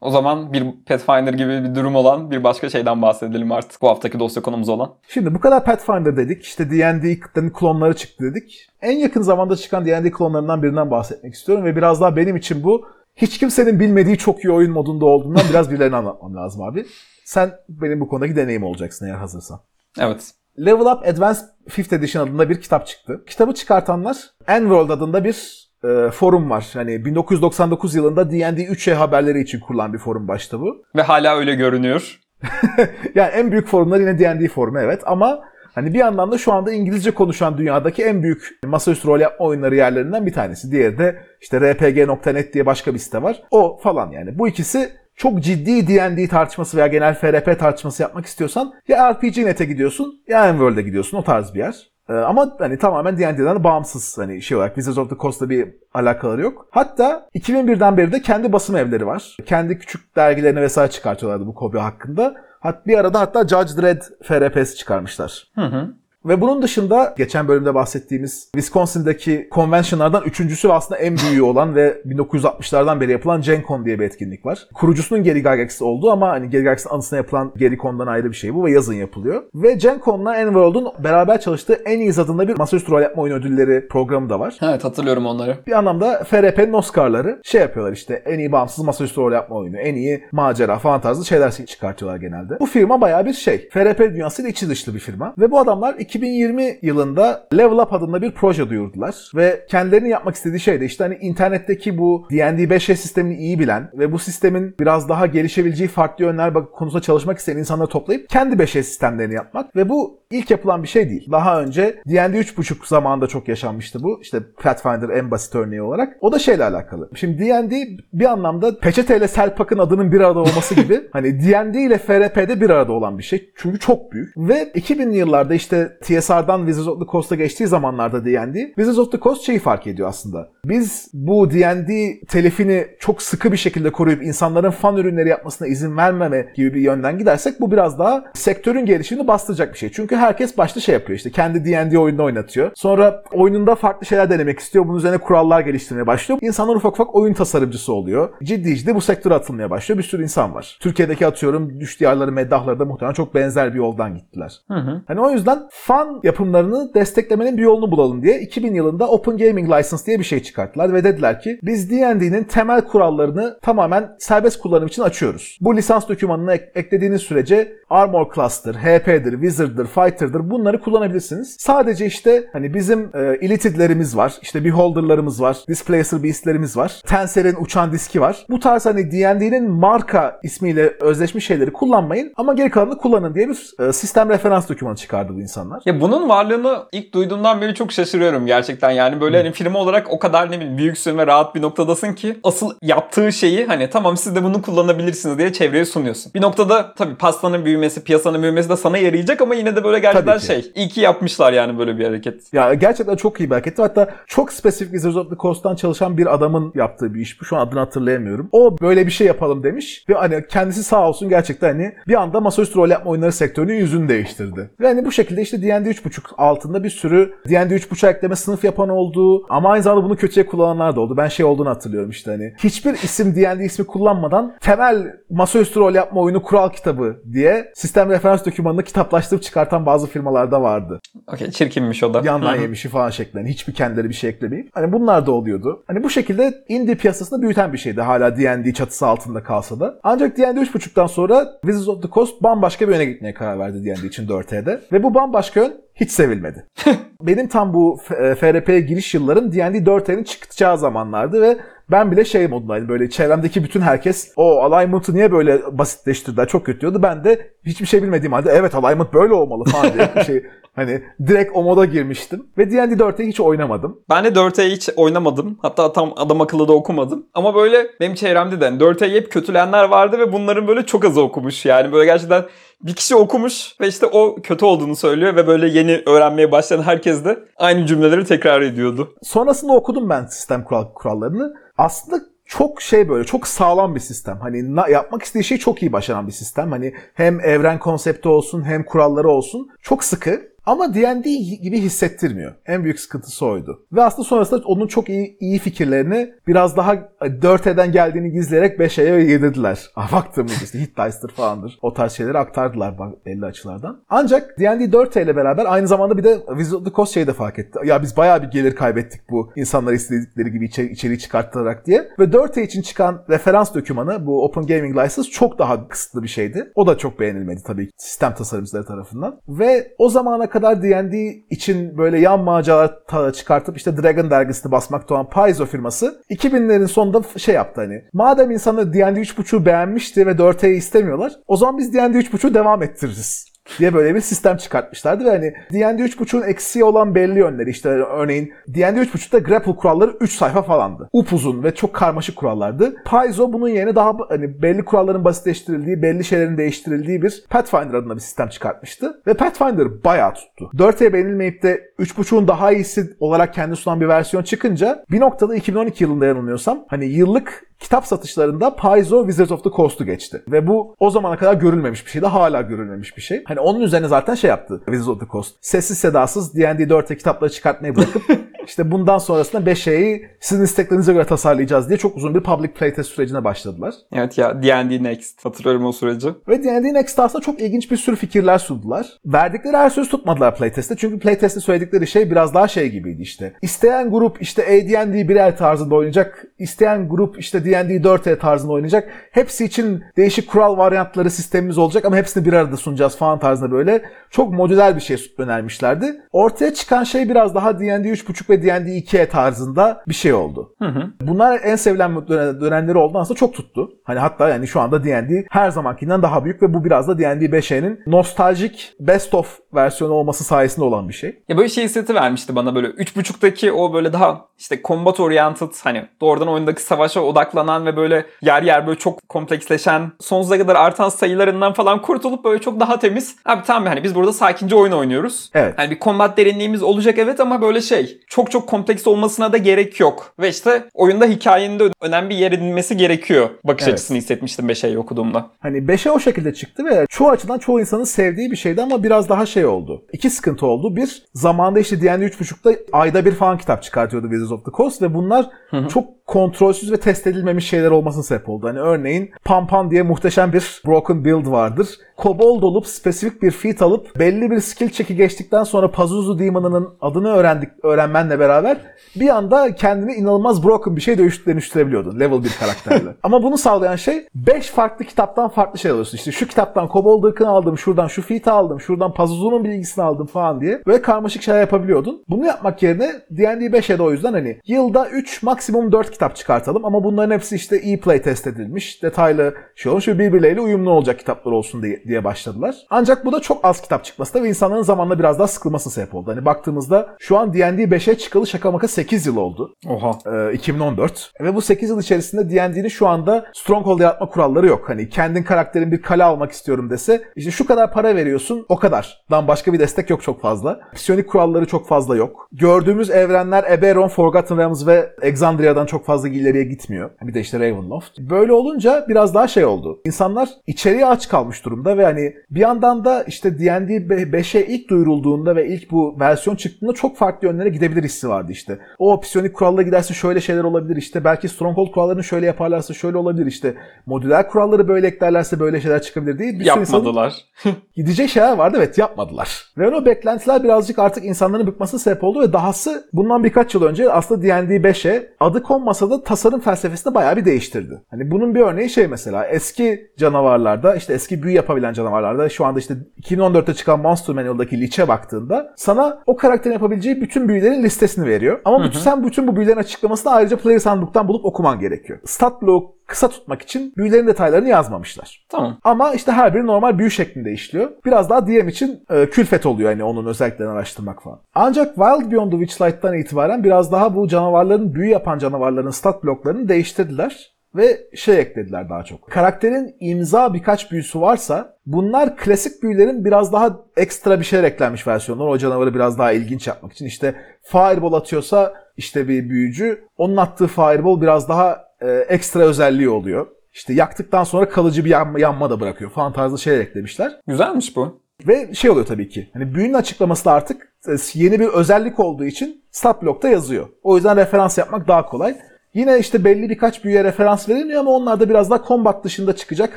O zaman bir Pathfinder gibi bir durum olan bir başka şeyden bahsedelim artık. Bu haftaki dosya konumuz olan. Şimdi bu kadar Pathfinder dedik. İşte D&D'nin klonları çıktı dedik. En yakın zamanda çıkan D&D klonlarından birinden bahsetmek istiyorum ve biraz daha benim için bu hiç kimsenin bilmediği çok iyi oyun modunda olduğundan biraz birilerine anlatmam lazım abi. Sen benim bu konudaki deneyim olacaksın eğer hazırsan. Evet. Level Up Advanced 5th Edition adında bir kitap çıktı. Kitabı çıkartanlar Enworld adında bir e, forum var. Hani 1999 yılında D&D 3 haberleri için kurulan bir forum başta bu. Ve hala öyle görünüyor. Yani en büyük forumlar yine D&D forumu evet ama hani bir yandan da şu anda İngilizce konuşan dünyadaki en büyük masaüstü rol yapma oyunları yerlerinden bir tanesi. Diğeri de işte rpg.net diye başka bir site var. O falan yani. Bu ikisi çok ciddi D&D tartışması veya genel FRP tartışması yapmak istiyorsan ya RPG.net'e gidiyorsun ya Enworld'e gidiyorsun o tarz bir yer. Ee, ama hani tamamen D&D'den bağımsız hani şey olarak Wizards of the Coast'la bir alakaları yok. Hatta 2001'den beri de kendi basım evleri var. Kendi küçük dergilerini vesaire çıkartıyorlardı bu Kobe hakkında. Hat bir arada hatta Judge Dredd FRP'si çıkarmışlar. Hı hı. Ve bunun dışında geçen bölümde bahsettiğimiz Wisconsin'daki konvensiyonlardan üçüncüsü ve aslında en büyüğü olan ve 1960'lardan beri yapılan Gen Con diye bir etkinlik var. Kurucusunun Gary Gygax'ı olduğu ama hani Gary Gygax'ın anısına yapılan Gary Con'dan ayrı bir şey bu ve yazın yapılıyor. Ve Gen Con'la Enworld'un beraber çalıştığı en iyi adında bir masaüstü rol yapma oyun ödülleri programı da var. Evet hatırlıyorum onları. Bir anlamda FRP'nin Oscar'ları şey yapıyorlar işte en iyi bağımsız masaüstü rol yapma oyunu, en iyi macera falan tarzı şeyler çıkartıyorlar genelde. Bu firma bayağı bir şey. FRP dünyasıyla içi dışlı bir firma. Ve bu adamlar 2020 yılında Level Up adında bir proje duyurdular. Ve kendilerinin yapmak istediği şey de işte hani internetteki bu D&D 5 sistemini iyi bilen ve bu sistemin biraz daha gelişebileceği farklı yönler konusunda çalışmak isteyen insanları toplayıp kendi 5 sistemlerini yapmak. Ve bu ilk yapılan bir şey değil. Daha önce D&D 3.5 zamanında çok yaşanmıştı bu. İşte Pathfinder en basit örneği olarak. O da şeyle alakalı. Şimdi D&D bir anlamda peçeteyle Selpak'ın adının bir arada olması gibi hani D&D ile FRP'de bir arada olan bir şey. Çünkü çok büyük. Ve 2000'li yıllarda işte TSR'dan Wizards of the Coast'a geçtiği zamanlarda D&D Wizards of the Coast şeyi fark ediyor aslında. Biz bu D&D telifini çok sıkı bir şekilde koruyup insanların fan ürünleri yapmasına izin vermeme gibi bir yönden gidersek bu biraz daha sektörün gelişimini bastıracak bir şey. Çünkü herkes başta şey yapıyor işte kendi D&D oyununu oynatıyor. Sonra oyununda farklı şeyler denemek istiyor. Bunun üzerine kurallar geliştirmeye başlıyor. İnsanlar ufak ufak oyun tasarımcısı oluyor. Ciddi ciddi bu sektöre atılmaya başlıyor. Bir sürü insan var. Türkiye'deki atıyorum Düş Diyarları, Meddahları da muhtemelen çok benzer bir yoldan gittiler. Hı hı. Hani o yüzden fan yapımlarını desteklemenin bir yolunu bulalım diye 2000 yılında Open Gaming License diye bir şey çıkarttılar ve dediler ki biz D&D'nin temel kurallarını tamamen serbest kullanım için açıyoruz. Bu lisans dokümanına ek- eklediğiniz sürece Armor Class'tır, HP'dir, Wizard'dır, Fighter'dır bunları kullanabilirsiniz. Sadece işte hani bizim e, Illithid'lerimiz var, işte Beholder'larımız var, Displacer Beast'lerimiz var, Tenser'in uçan diski var. Bu tarz hani D&D'nin marka ismiyle özleşmiş şeyleri kullanmayın ama geri kalanını kullanın diye bir e, sistem referans dokümanı çıkardı bu insanlar. Ya bunun varlığını ilk duyduğumdan beri çok şaşırıyorum gerçekten. Yani böyle hani firma olarak o kadar ne bileyim büyüksün ve rahat bir noktadasın ki asıl yaptığı şeyi hani tamam siz de bunu kullanabilirsiniz diye çevreye sunuyorsun. Bir noktada tabii pastanın büyümesi, piyasanın büyümesi de sana yarayacak ama yine de böyle gerçekten şey. İyi ki yapmışlar yani böyle bir hareket. Ya gerçekten çok iyi bir hareketti. Hatta çok spesifik Wizards of the Coast'tan çalışan bir adamın yaptığı bir iş bu. Şu an adını hatırlayamıyorum. O böyle bir şey yapalım demiş. Ve hani kendisi sağ olsun gerçekten hani bir anda masaüstü rol yapma oyunları sektörünün yüzünü değiştirdi. Ve hani bu şekilde işte D&D 3.5 altında bir sürü D&D 3.5 ekleme sınıf yapan oldu. Ama aynı zamanda bunu kötüye kullananlar da oldu. Ben şey olduğunu hatırlıyorum işte hani. Hiçbir isim D&D ismi kullanmadan temel masaüstü rol yapma oyunu kural kitabı diye sistem referans dokümanını kitaplaştırıp çıkartan bazı firmalarda vardı Okey çirkinmiş o da. yandan yemişi falan şeklinde. Hiçbir kendileri bir şey eklemeyip. Hani bunlar da oluyordu. Hani bu şekilde indie piyasasını büyüten bir şeydi. Hala D&D çatısı altında kalsa da. Ancak D&D 3.5'tan sonra Wizards of the Coast bambaşka bir yöne gitmeye karar verdi D&D için 4E'de. Ve bu bambaşka yön hiç sevilmedi. Benim tam bu FRP'ye giriş yıllarım D&D 4E'nin çıkacağı zamanlardı ve ben bile şey modundaydım böyle çevremdeki bütün herkes o alignment'ı niye böyle basitleştirdiler çok kötü diyordu. Ben de hiçbir şey bilmediğim halde evet alignment böyle olmalı falan diye bir şey hani direkt o moda girmiştim. Ve D&D 4'e hiç oynamadım. Ben de 4E hiç oynamadım. Hatta tam adam akıllı da okumadım. Ama böyle benim çevremde de 4E'yi hep kötüleyenler vardı ve bunların böyle çok azı okumuş. Yani böyle gerçekten bir kişi okumuş ve işte o kötü olduğunu söylüyor ve böyle yeni öğrenmeye başlayan herkes de aynı cümleleri tekrar ediyordu. Sonrasında okudum ben sistem kural, kurallarını. Aslında çok şey böyle çok sağlam bir sistem. Hani yapmak istediği şeyi çok iyi başaran bir sistem. Hani hem evren konsepti olsun hem kuralları olsun. Çok sıkı ama D&D gibi hissettirmiyor. En büyük sıkıntısı oydu. Ve aslında sonrasında onun çok iyi, iyi fikirlerini biraz daha 4E'den geldiğini gizleyerek 5E'ye yedirdiler. Ah, Baktığımız işte Hit Dice'dır falandır. O tarz şeyleri aktardılar belli açılardan. Ancak D&D 4E ile beraber aynı zamanda bir de Wizard of the Coast şeyi de fark etti. Ya biz bayağı bir gelir kaybettik bu insanlar istedikleri gibi içeri, içeriği çıkartılarak diye. Ve 4E için çıkan referans dokümanı bu Open Gaming License çok daha kısıtlı bir şeydi. O da çok beğenilmedi tabii sistem tasarımcıları tarafından. Ve o zamana kadar D&D için böyle yan maceralar çıkartıp işte Dragon dergisini basmakta olan Paizo firması 2000'lerin sonunda şey yaptı hani. Madem insanlar D&D 3.5'u beğenmişti ve 4E'yi istemiyorlar o zaman biz D&D 3.5'u devam ettiririz diye böyle bir sistem çıkartmışlardı ve hani D&D 3.5'un eksiği olan belli yönleri işte örneğin D&D 3.5'ta grapple kuralları 3 sayfa falandı. Upuzun ve çok karmaşık kurallardı. Paizo bunun yerine daha hani belli kuralların basitleştirildiği, belli şeylerin değiştirildiği bir Pathfinder adında bir sistem çıkartmıştı. Ve Pathfinder bayağı tuttu. 4E beğenilmeyip de 3.5'un daha iyisi olarak kendi sunan bir versiyon çıkınca bir noktada 2012 yılında yanılmıyorsam hani yıllık kitap satışlarında Paizo Wizards of the Coast'u geçti. Ve bu o zamana kadar görülmemiş bir şeydi. Hala görülmemiş bir şey. Hani onun üzerine zaten şey yaptı Wizards of the Coast. Sessiz sedasız D&D 4'e kitapları çıkartmayı bırakıp işte bundan sonrasında 5E'yi sizin isteklerinize göre tasarlayacağız diye çok uzun bir public playtest sürecine başladılar. Evet ya D&D Next. Hatırlıyorum o süreci. Ve D&D Next aslında çok ilginç bir sürü fikirler sundular. Verdikleri her söz tutmadılar playtest'te. Çünkü playtest'te söyledikleri şey biraz daha şey gibiydi işte. İsteyen grup işte AD&D birer tarzında oynayacak. İsteyen grup işte D&D 4E tarzında oynayacak. Hepsi için değişik kural varyantları sistemimiz olacak ama hepsini bir arada sunacağız falan tarzında böyle çok modüler bir şey önermişlerdi. Ortaya çıkan şey biraz daha D&D 3.5 ve D&D 2E tarzında bir şey oldu. Bunlar en sevilen dönem- dönemleri oldu aslında çok tuttu. Hani hatta yani şu anda D&D her zamankinden daha büyük ve bu biraz da D&D 5E'nin nostaljik best of versiyonu olması sayesinde olan bir şey. Ya böyle şey hissiyatı vermişti bana böyle 3.5'taki o böyle daha işte combat oriented hani doğrudan oyundaki savaşa odaklanan ve böyle yer yer böyle çok kompleksleşen sonsuza kadar artan sayılarından falan kurtulup böyle çok daha temiz. Abi tamam hani biz burada sakince oyun oynuyoruz. Evet. Hani bir combat derinliğimiz olacak evet ama böyle şey çok çok kompleks olmasına da gerek yok. Ve işte oyunda hikayenin de önemli bir yer edinmesi gerekiyor. Bakış Evet. açısını hissetmiştim 5'e okuduğumda. Hani 5'e o şekilde çıktı ve çoğu açıdan çoğu insanın sevdiği bir şeydi ama biraz daha şey oldu. İki sıkıntı oldu. Bir, zamanda işte D&D 3.5'da ayda bir falan kitap çıkartıyordu Wizards of the Coast ve bunlar çok kontrolsüz ve test edilmemiş şeyler olmasına sebep oldu. Hani örneğin Pampan diye muhteşem bir broken build vardır. Kobold olup spesifik bir feat alıp belli bir skill check'i geçtikten sonra Pazuzu Demon'ının adını öğrendik öğrenmenle beraber bir anda kendini inanılmaz broken bir şey dönüş- dönüştürebiliyordun level 1 karakterle. Ama bunu sağlayan şey 5 farklı kitaptan farklı şey alıyorsun. İşte şu kitaptan Kobold ırkını aldım, şuradan şu feat'i aldım, şuradan Pazuzu'nun bilgisini aldım falan diye. Böyle karmaşık şeyler yapabiliyordun. Bunu yapmak yerine D&D 5'e de o yüzden hani yılda 3 maksimum 4 kitap çıkartalım ama bunların hepsi işte iyi play test edilmiş, detaylı şey olmuş ve birbirleriyle uyumlu olacak kitaplar olsun diye, diye başladılar. Ancak bu da çok az kitap çıkması da ve insanların zamanla biraz daha sıkılmasına sebep oldu. Hani baktığımızda şu an D&D 5'e çıkalı şaka maka 8 yıl oldu. Oha. Ee, 2014. Ve bu 8 yıl içerisinde D&D'nin şu anda Stronghold yaratma kuralları yok. Hani kendin karakterin bir kale almak istiyorum dese işte şu kadar para veriyorsun o kadar. Dan başka bir destek yok çok fazla. Psiyonik kuralları çok fazla yok. Gördüğümüz evrenler Eberron, Forgotten Realms ve Exandria'dan çok fazla ileriye gitmiyor. Bir de işte Ravenloft. Böyle olunca biraz daha şey oldu. İnsanlar içeriye aç kalmış durumda ve hani bir yandan da işte D&D 5'e ilk duyurulduğunda ve ilk bu versiyon çıktığında çok farklı yönlere gidebilir hissi vardı işte. O psiyonik kuralla giderse şöyle şeyler olabilir işte. Belki Stronghold kurallarını şöyle yaparlarsa şöyle olabilir işte. Modüler kuralları böyle eklerlerse böyle şeyler çıkabilir diye bir Yapmadılar. gidecek şeyler vardı evet yapmadılar. Ve o beklentiler birazcık artık insanların bıkmasına sebep oldu ve dahası bundan birkaç yıl önce aslında D&D 5'e adı konmadan yapmasa da tasarım felsefesini bayağı bir değiştirdi. Hani bunun bir örneği şey mesela eski canavarlarda işte eski büyü yapabilen canavarlarda şu anda işte 2014'te çıkan Monster Manual'daki Lich'e baktığında sana o karakterin yapabileceği bütün büyülerin listesini veriyor. Ama bütün, sen bütün bu büyülerin açıklamasını ayrıca Player's Handbook'tan bulup okuman gerekiyor. Stat bloğu kısa tutmak için büyülerin detaylarını yazmamışlar. Tamam. Ama işte her biri normal büyü şeklinde işliyor. Biraz daha DM için e, külfet oluyor hani onun özelliklerini araştırmak falan. Ancak Wild Beyond the Witchlight'tan itibaren biraz daha bu canavarların, büyü yapan canavarların stat bloklarını değiştirdiler ve şey eklediler daha çok. Karakterin imza birkaç büyüsü varsa bunlar klasik büyülerin biraz daha ekstra bir şeyler eklenmiş versiyonları. O canavarı biraz daha ilginç yapmak için. İşte Fireball atıyorsa işte bir büyücü onun attığı Fireball biraz daha e, ekstra özelliği oluyor. İşte yaktıktan sonra kalıcı bir yanma, yanma da bırakıyor falan tarzı şeyler eklemişler. Güzelmiş bu. Ve şey oluyor tabii ki. Hani büyünün açıklaması da artık e, yeni bir özellik olduğu için stat blokta yazıyor. O yüzden referans yapmak daha kolay. Yine işte belli birkaç büyüye referans verilmiyor ama onlar da biraz daha combat dışında çıkacak.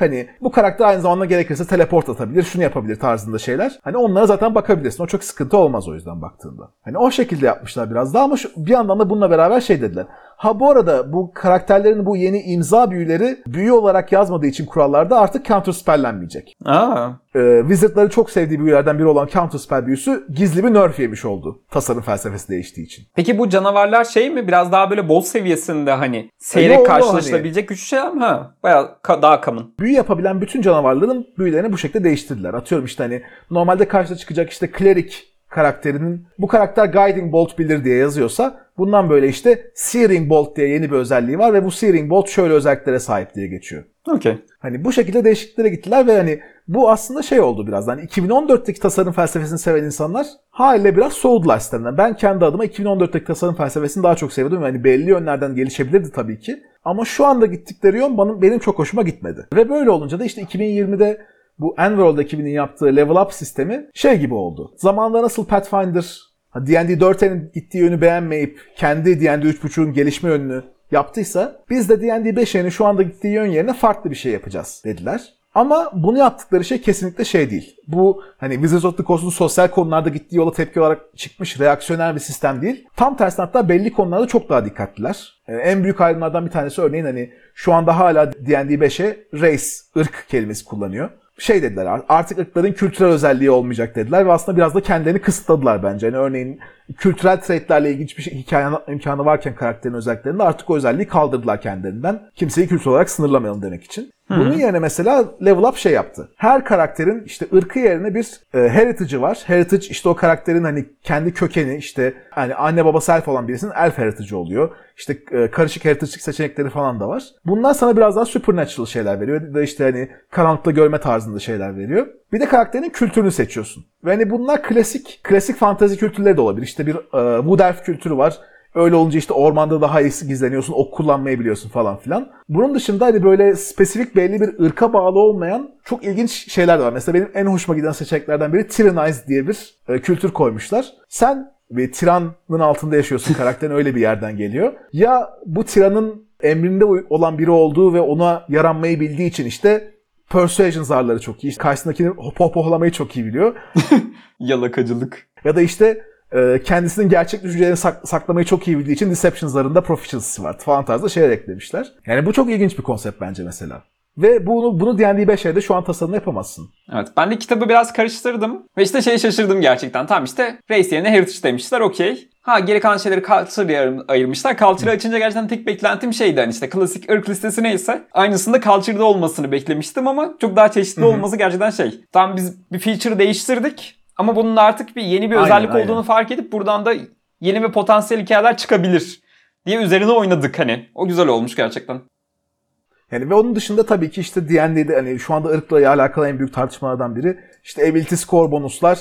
Hani bu karakter aynı zamanda gerekirse teleport atabilir, şunu yapabilir tarzında şeyler. Hani onlara zaten bakabilirsin. O çok sıkıntı olmaz o yüzden baktığında. Hani o şekilde yapmışlar biraz daha ama şu, bir yandan da bununla beraber şey dediler. Ha bu arada bu karakterlerin bu yeni imza büyüleri büyü olarak yazmadığı için kurallarda artık counter spelllenmeyecek. Aa. Ee, Wizard'ları çok sevdiği büyülerden biri olan counter spell büyüsü gizli bir nerf yemiş oldu. Tasarım felsefesi değiştiği için. Peki bu canavarlar şey mi? Biraz daha böyle boss seviyesinde hani seyrek yo, karşılaşılabilecek güçlü şeyler mi? Ha. Bayağı ka- daha common. büyü yapabilen bütün canavarların büyülerini bu şekilde değiştirdiler. Atıyorum işte hani normalde karşıda çıkacak işte klerik karakterinin bu karakter Guiding Bolt bilir diye yazıyorsa bundan böyle işte Searing Bolt diye yeni bir özelliği var ve bu Searing Bolt şöyle özelliklere sahip diye geçiyor. Okey. Hani bu şekilde değişikliklere gittiler ve hani bu aslında şey oldu biraz. Hani 2014'teki tasarım felsefesini seven insanlar haliyle biraz soğudular sistemden. Ben kendi adıma 2014'teki tasarım felsefesini daha çok seviyordum. Yani belli yönlerden gelişebilirdi tabii ki. Ama şu anda gittikleri yön benim, benim çok hoşuma gitmedi. Ve böyle olunca da işte 2020'de bu Enworld ekibinin yaptığı level up sistemi şey gibi oldu. Zamanında nasıl Pathfinder D&D 4'in gittiği yönü beğenmeyip kendi D&D 3.5'un gelişme yönünü yaptıysa biz de D&D 5'in şu anda gittiği yön yerine farklı bir şey yapacağız dediler. Ama bunu yaptıkları şey kesinlikle şey değil. Bu hani Wizards of the Coast'un sosyal konularda gittiği yola tepki olarak çıkmış reaksiyonel bir sistem değil. Tam tersine hatta belli konularda çok daha dikkatliler. Ee, en büyük ayrımlardan bir tanesi örneğin hani şu anda hala D&D 5'e race, ırk kelimesi kullanıyor şey dediler artık ırkların kültürel özelliği olmayacak dediler ve aslında biraz da kendilerini kısıtladılar bence. Yani örneğin kültürel traitlerle ilginç bir şey, hikaye imkanı varken karakterin özelliklerinde artık o özelliği kaldırdılar kendilerinden. Kimseyi kültürel olarak sınırlamayalım demek için. Bunun yerine mesela Level Up şey yaptı. Her karakterin işte ırkı yerine bir e, heritage'ı var. Heritage işte o karakterin hani kendi kökeni işte hani anne babası elf olan birisinin elf heritage'ı oluyor. İşte e, karışık heritage seçenekleri falan da var. Bunlar sana biraz daha supernatural şeyler veriyor. Da işte hani karanlıkta görme tarzında şeyler veriyor. Bir de karakterin kültürünü seçiyorsun. Ve hani bunlar klasik klasik fantazi kültürleri de olabilir. İşte bir e, Wood Elf kültürü var. Öyle olunca işte ormanda daha iyisi gizleniyorsun, ok kullanmayı biliyorsun falan filan. Bunun dışında hani böyle spesifik belli bir ırka bağlı olmayan çok ilginç şeyler de var. Mesela benim en hoşuma giden seçeneklerden biri Tyrannize diye bir e, kültür koymuşlar. Sen ve tiranın altında yaşıyorsun karakterin öyle bir yerden geliyor. Ya bu tiranın emrinde olan biri olduğu ve ona yaranmayı bildiği için işte persuasion zarları çok iyi. Karşısındakini pohpohlamayı çok iyi biliyor. Yalakacılık. Ya da işte e, kendisinin gerçek düşüncelerini sak- saklamayı çok iyi bildiği için deception zarında proficiency'si var falan tarzda şeyler eklemişler. Yani bu çok ilginç bir konsept bence mesela. Ve bunu bunu D&D 5'e de şu an tasarımda yapamazsın. Evet ben de kitabı biraz karıştırdım. Ve işte şey şaşırdım gerçekten. Tamam işte race yerine heritage demişler okey. Ha geri kalan şeyleri culture'ya ayırmışlar. Culture'ı açınca gerçekten tek beklentim şeydi hani işte klasik ırk listesi neyse aynısında culture'da olmasını beklemiştim ama çok daha çeşitli olması gerçekten şey. Tamam biz bir feature değiştirdik ama bunun artık bir yeni bir Aynen, özellik aynen. olduğunu fark edip buradan da yeni ve potansiyel hikayeler çıkabilir diye üzerine oynadık hani. O güzel olmuş gerçekten. Yani ve onun dışında tabii ki işte D&D'de hani şu anda ırkla alakalı en büyük tartışmalardan biri işte ability score bonuslar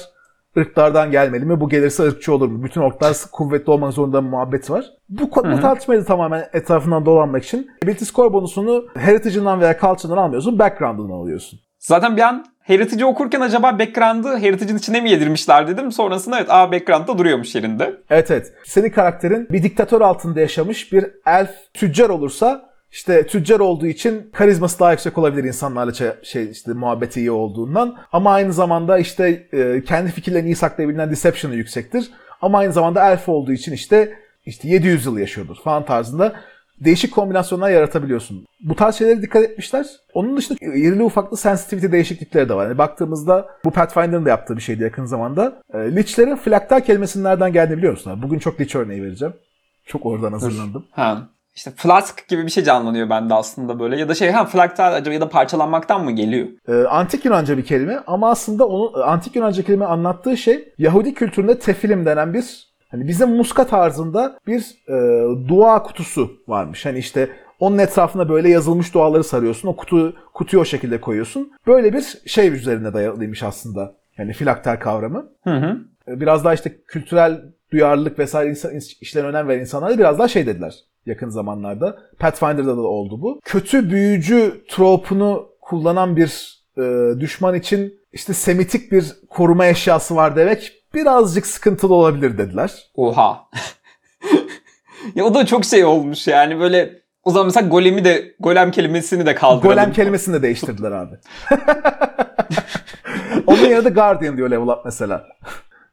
ırklardan gelmeli mi? Bu gelirse ırkçı olur mu? Bütün orklar kuvvetli olmak zorunda mı muhabbeti var. Bu, bu tartışmayı da tamamen etrafından dolanmak için ability score bonusunu heritage'ından veya culture'dan almıyorsun, background'ından alıyorsun. Zaten bir an Heritage'i okurken acaba background'ı Heritage'in içine mi yedirmişler dedim. Sonrasında evet aa background'da duruyormuş yerinde. Evet evet. Senin karakterin bir diktatör altında yaşamış bir elf tüccar olursa işte tüccar olduğu için karizması daha yüksek olabilir insanlarla şey, işte muhabbeti iyi olduğundan. Ama aynı zamanda işte e, kendi fikirlerini iyi saklayabilen deception'ı yüksektir. Ama aynı zamanda elf olduğu için işte işte 700 yıl yaşıyordur falan tarzında değişik kombinasyonlar yaratabiliyorsun. Bu tarz şeylere dikkat etmişler. Onun dışında irili ufaklı sensitivity değişiklikleri de var. Yani baktığımızda bu Pathfinder'ın da yaptığı bir şeydi yakın zamanda. E, Lich'lerin flaktal kelimesinin nereden geldiğini biliyor musun? Bugün çok Lich örneği vereceğim. Çok oradan hazırlandım. Ha. İşte flask gibi bir şey canlanıyor bende aslında böyle. Ya da şey ha flaktal acaba ya da parçalanmaktan mı geliyor? E, antik Yunanca bir kelime ama aslında onu antik Yunanca kelime anlattığı şey Yahudi kültüründe tefilim denen bir hani bizim muska tarzında bir e, dua kutusu varmış. Hani işte onun etrafına böyle yazılmış duaları sarıyorsun. O kutu kutuyu o şekilde koyuyorsun. Böyle bir şey üzerine dayalıymış aslında. Yani filakter kavramı. Hı hı. Biraz daha işte kültürel duyarlılık vesaire insan, işlerine önem veren insanlar biraz daha şey dediler yakın zamanlarda. Pathfinder'da da oldu bu. Kötü büyücü tropunu kullanan bir e, düşman için işte semitik bir koruma eşyası var demek birazcık sıkıntılı olabilir dediler. Oha. ya o da çok şey olmuş yani böyle o zaman mesela golemi de golem kelimesini de kaldıralım. Golem kelimesini de değiştirdiler abi. Onun yerine de Guardian diyor level up mesela.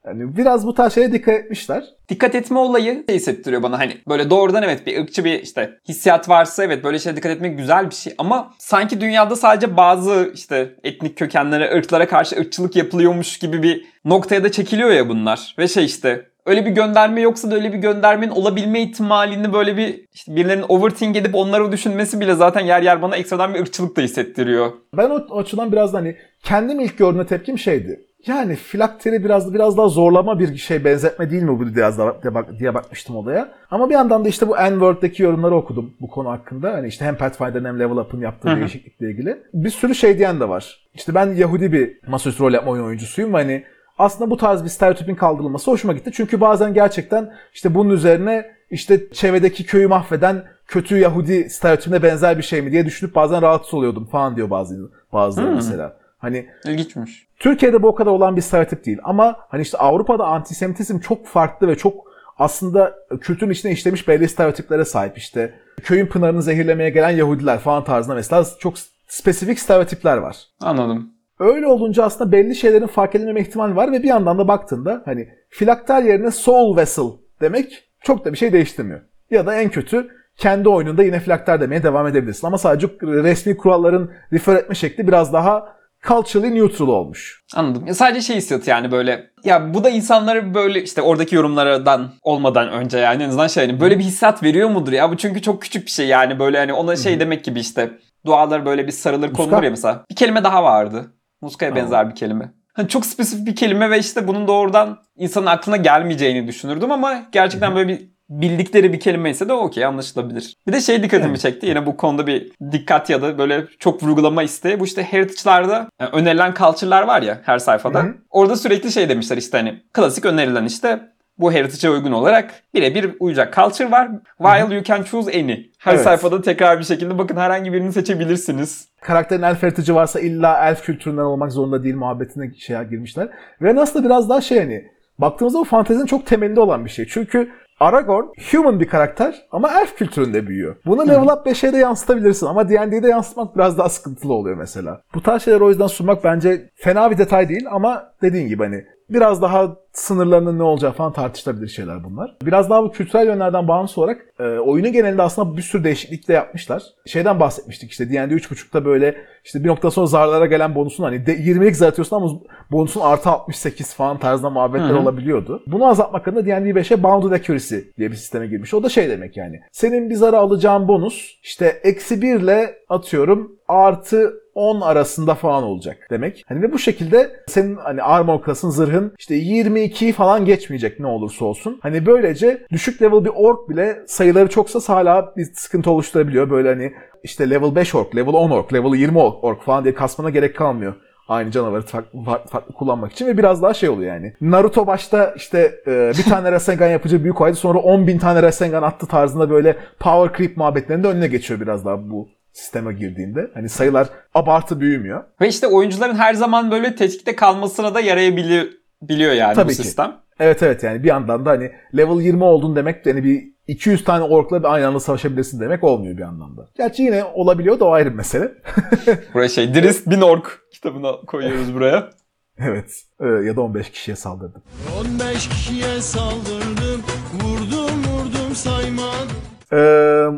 Yani biraz bu tarz şeye dikkat etmişler. Dikkat etme olayı şey hissettiriyor bana hani böyle doğrudan evet bir ırkçı bir işte hissiyat varsa evet böyle şeylere dikkat etmek güzel bir şey ama sanki dünyada sadece bazı işte etnik kökenlere, ırklara karşı ırkçılık yapılıyormuş gibi bir noktaya da çekiliyor ya bunlar. Ve şey işte öyle bir gönderme yoksa da öyle bir göndermenin olabilme ihtimalini böyle bir işte birilerinin overthink edip onları düşünmesi bile zaten yer yer bana ekstradan bir ırkçılık da hissettiriyor. Ben o, o açıdan biraz da hani kendim ilk gördüğümde tepkim şeydi. Yani filakteri biraz biraz daha zorlama bir şey benzetme değil mi bu biraz daha diye, bak, diye bakmıştım olaya. Ama bir yandan da işte bu N-Word'daki yorumları okudum bu konu hakkında. Hani işte hem Pathfinder'ın hem Level Up'ın yaptığı Hı-hı. değişiklikle ilgili. Bir sürü şey diyen de var. İşte ben Yahudi bir masaüstü rol yapma oyun oyuncusuyum ve hani aslında bu tarz bir stereotipin kaldırılması hoşuma gitti. Çünkü bazen gerçekten işte bunun üzerine işte çevredeki köyü mahveden kötü Yahudi stereotipine benzer bir şey mi diye düşünüp bazen rahatsız oluyordum falan diyor bazı bazıları hmm. mesela. Hani ilginçmiş. Türkiye'de bu o kadar olan bir stereotip değil ama hani işte Avrupa'da antisemitizm çok farklı ve çok aslında kültürün içine işlemiş belli stereotiplere sahip işte. Köyün pınarını zehirlemeye gelen Yahudiler falan tarzında mesela çok spesifik stereotipler var. Anladım. Öyle olunca aslında belli şeylerin fark edilmeme ihtimali var ve bir yandan da baktığında hani filakter yerine soul vessel demek çok da bir şey değiştirmiyor. Ya da en kötü kendi oyununda yine filakter demeye devam edebilirsin. Ama sadece resmi kuralların refer etme şekli biraz daha culturally neutral olmuş. Anladım. Ya sadece şey hissiyatı yani böyle ya bu da insanları böyle işte oradaki yorumlardan olmadan önce yani en azından şey hani böyle bir hissiyat veriyor mudur ya bu çünkü çok küçük bir şey yani böyle hani ona şey demek gibi işte dualar böyle bir sarılır konulur ya mesela. Bir kelime daha vardı. Muska'ya benzer bir kelime. Hani çok spesifik bir kelime ve işte bunun doğrudan insanın aklına gelmeyeceğini düşünürdüm ama gerçekten böyle bir bildikleri bir kelime ise de okey anlaşılabilir. Bir de şey dikkatimi evet. çekti. Yine bu konuda bir dikkat ya da böyle çok vurgulama isteği. Bu işte heritage'larda yani önerilen culture'lar var ya her sayfada. Hı-hı. Orada sürekli şey demişler işte hani klasik önerilen işte bu heritage'e uygun olarak birebir uyacak culture var. While Hı-hı. you can choose any. Her evet. sayfada tekrar bir şekilde bakın herhangi birini seçebilirsiniz. Karakterin elf heritage'ı varsa illa elf kültüründen olmak zorunda değil muhabbetine şeye girmişler. Ve nasıl biraz daha şey hani baktığımızda bu fantezinin çok temelinde olan bir şey. Çünkü Aragorn human bir karakter ama elf kültüründe büyüyor. Bunu level up 5'e de yansıtabilirsin ama D&D'de yansıtmak biraz daha sıkıntılı oluyor mesela. Bu tarz şeyler o yüzden sunmak bence fena bir detay değil ama dediğin gibi hani biraz daha sınırlarının ne olacağı falan tartışılabilir şeyler bunlar. Biraz daha bu kültürel yönlerden bağımsız olarak e, oyunun genelinde aslında bir sürü değişiklik de yapmışlar. Şeyden bahsetmiştik işte D&D 3.5'ta böyle işte bir nokta sonra zarlara gelen bonusun hani 20'lik zar atıyorsun ama bonusun artı 68 falan tarzında muhabbetler Hı-hı. olabiliyordu. Bunu azaltmak adına D&D 5'e Bounded Accuracy diye bir sisteme girmiş. O da şey demek yani. Senin bir zara alacağın bonus işte eksi 1 ile atıyorum artı 10 arasında falan olacak demek. Hani ve bu şekilde senin hani armor class'ın zırhın işte 22 falan geçmeyecek ne olursa olsun. Hani böylece düşük level bir ork bile sayıları çoksa hala bir sıkıntı oluşturabiliyor. Böyle hani işte level 5 ork, level 10 ork, level 20 ork falan diye kasmana gerek kalmıyor aynı canavarı farklı, farklı, kullanmak için ve biraz daha şey oluyor yani. Naruto başta işte e, bir tane Rasengan yapıcı büyük oydu sonra 10 bin tane Rasengan attı tarzında böyle power creep muhabbetlerinde önüne geçiyor biraz daha bu sisteme girdiğinde. Hani sayılar abartı büyümüyor. Ve işte oyuncuların her zaman böyle tetikte kalmasına da yarayabiliyor biliyor yani Tabii bu ki. sistem. Evet evet yani bir yandan da hani level 20 oldun demek hani bir 200 tane orkla bir aynı anda savaşabilirsin demek olmuyor bir anlamda. Gerçi yine olabiliyor da o ayrı bir mesele. buraya şey Dirist bin ork kitabını koyuyoruz buraya. evet. Ee, ya da 15 kişiye saldırdım. 15 kişiye saldırdım. Vurdum vurdum saymadım. Ee,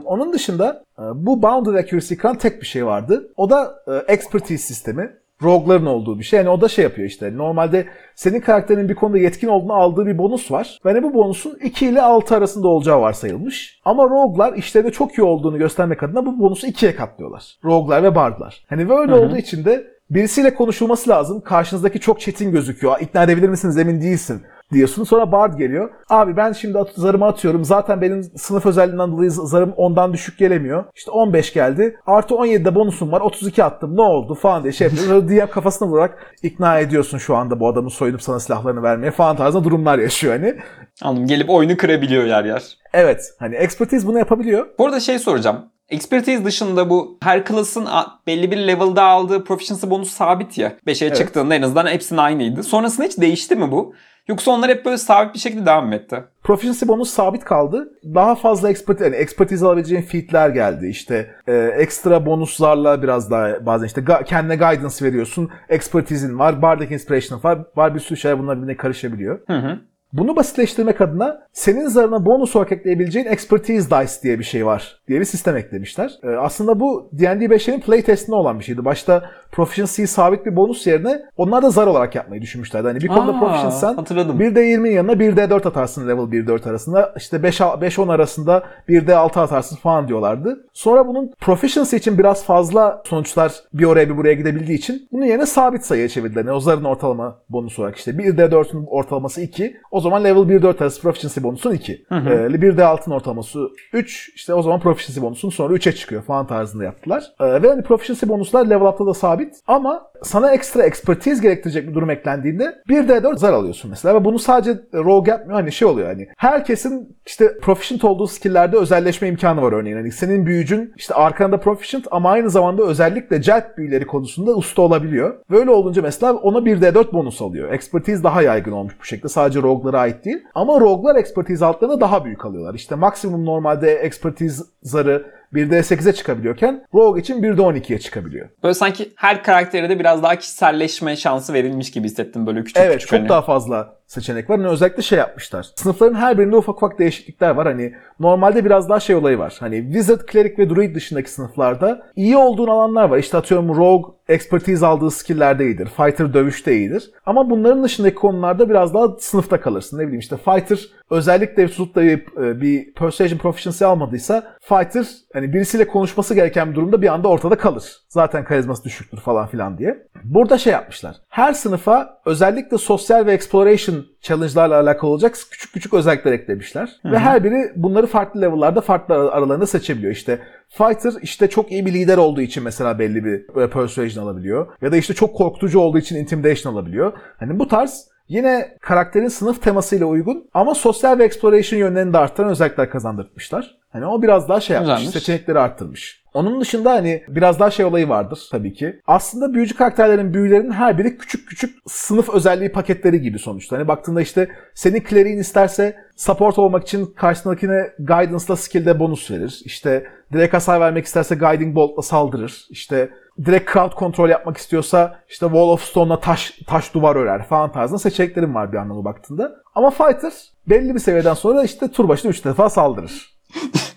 onun dışında bu Bounded Accuracy kıran tek bir şey vardı. O da e, Expertise sistemi. Rogue'ların olduğu bir şey. Yani o da şey yapıyor işte. Normalde senin karakterinin bir konuda yetkin olduğunu aldığı bir bonus var. Ve hani bu bonusun 2 ile 6 arasında olacağı varsayılmış. Ama Rogue'lar işlerinde çok iyi olduğunu göstermek adına bu bonusu 2'ye katlıyorlar. Rogue'lar ve Bard'lar. Hani böyle Hı hı. olduğu için de birisiyle konuşulması lazım. Karşınızdaki çok çetin gözüküyor. İkna edebilir misiniz emin değilsin diyorsun. Sonra Bard geliyor. Abi ben şimdi at- zarımı atıyorum. Zaten benim sınıf özelliğinden dolayı zarım ondan düşük gelemiyor. İşte 15 geldi. Artı 17'de bonusum var. 32 attım. Ne oldu falan diye şey yapıyor. DM kafasına vurarak ikna ediyorsun şu anda bu adamın soyunup sana silahlarını vermeye falan tarzında durumlar yaşıyor hani. Anladım. Gelip oyunu kırabiliyor yer yer. Evet. Hani expertise bunu yapabiliyor. Bu arada şey soracağım. Expertise dışında bu her klasın belli bir level'da aldığı proficiency bonus sabit ya. 5'e Evet. çıktığında en azından hepsinin aynıydı. Sonrasında hiç değişti mi bu? Yoksa onlar hep böyle sabit bir şekilde devam etti? Proficiency bonus sabit kaldı. Daha fazla expertise, yani expertise alabileceğin feat'ler geldi. İşte e, ekstra bonuslarla biraz daha bazen işte ga- kendine guidance veriyorsun. Expertise'in var, bardic inspiration'ın var. Var bir sürü şeyler bunlar birbirine karışabiliyor. Hı hı. Bunu basitleştirmek adına senin zarına bonus olarak ekleyebileceğin expertise dice diye bir şey var diye bir sistem eklemişler. Ee, aslında bu D&D 5'lerin playtestinde olan bir şeydi. Başta proficiency'yi sabit bir bonus yerine onlar da zar olarak yapmayı düşünmüşlerdi. Hani bir konuda hatırladım. 1D20'nin yanına 1D4 atarsın level 1-4 arasında. İşte 5-10 arasında 1D6 atarsın falan diyorlardı. Sonra bunun proficiency için biraz fazla sonuçlar bir oraya bir buraya gidebildiği için bunun yerine sabit sayıya çevirdiler. Yani o zarın ortalama bonus olarak işte 1D4'ün ortalaması 2. O zaman level 1-4 arası proficiency bonusun 2. hı. Ee, 1D6'ın ortalaması 3. İşte o zaman proficiency bonusun sonra 3'e çıkıyor falan tarzında yaptılar. Ee, ve hani proficiency bonuslar level up'ta da sabit ama sana ekstra expertise gerektirecek bir durum eklendiğinde 1D4 zar alıyorsun mesela ve bunu sadece rogue yapmıyor hani şey oluyor hani herkesin işte proficient olduğu skill'lerde özelleşme imkanı var örneğin. Hani senin büyücün işte arkanda proficient ama aynı zamanda özellikle celp büyüleri konusunda usta olabiliyor. Böyle olunca mesela ona 1D4 bonus alıyor. Expertise daha yaygın olmuş bu şekilde. Sadece rogue'lara ait değil. Ama rogue'lar expertise altlarına daha büyük alıyorlar. İşte maksimum normalde expertise zarı 1D8'e çıkabiliyorken Rogue için 1D12'ye çıkabiliyor. Böyle sanki her karaktere de biraz daha kişiselleşme şansı verilmiş gibi hissettim böyle küçük Evet küçük. çok hani. daha fazla seçenek var. Hani özellikle şey yapmışlar. Sınıfların her birinde ufak ufak değişiklikler var. Hani normalde biraz daha şey olayı var. Hani Wizard, Cleric ve Druid dışındaki sınıflarda iyi olduğun alanlar var. İşte atıyorum Rogue expertise aldığı skill'lerde iyidir. Fighter dövüşte iyidir. Ama bunların dışındaki konularda biraz daha sınıfta kalırsın. Ne bileyim işte Fighter özellikle tutup da bir, bir Persuasion Proficiency almadıysa Fighter hani birisiyle konuşması gereken bir durumda bir anda ortada kalır. Zaten karizması düşüktür falan filan diye. Burada şey yapmışlar. Her sınıfa özellikle sosyal ve exploration challenge'larla alakalı olacak küçük küçük özellikler eklemişler. Ve her biri bunları farklı level'larda farklı ar- aralarında seçebiliyor. İşte Fighter işte çok iyi bir lider olduğu için mesela belli bir e, persuasion alabiliyor. Ya da işte çok korkutucu olduğu için intimidation alabiliyor. Hani bu tarz Yine karakterin sınıf temasıyla uygun ama sosyal ve exploration yönlerini de arttıran özellikler kazandırmışlar. Hani o biraz daha şey yapmış, Güzelmiş. seçenekleri arttırmış. Onun dışında hani biraz daha şey olayı vardır tabii ki. Aslında büyücü karakterlerin büyülerinin her biri küçük küçük sınıf özelliği paketleri gibi sonuçta. Hani baktığında işte senin cleric'in isterse support olmak için karşısındakine guidance'la skill'de bonus verir. İşte direkt hasar vermek isterse guiding bolt'la saldırır. İşte direkt crowd kontrol yapmak istiyorsa işte wall of stone'la taş taş duvar örer falan tarzında seçeneklerin var bir anlamda baktığında. Ama fighter belli bir seviyeden sonra işte tur başına 3 defa saldırır.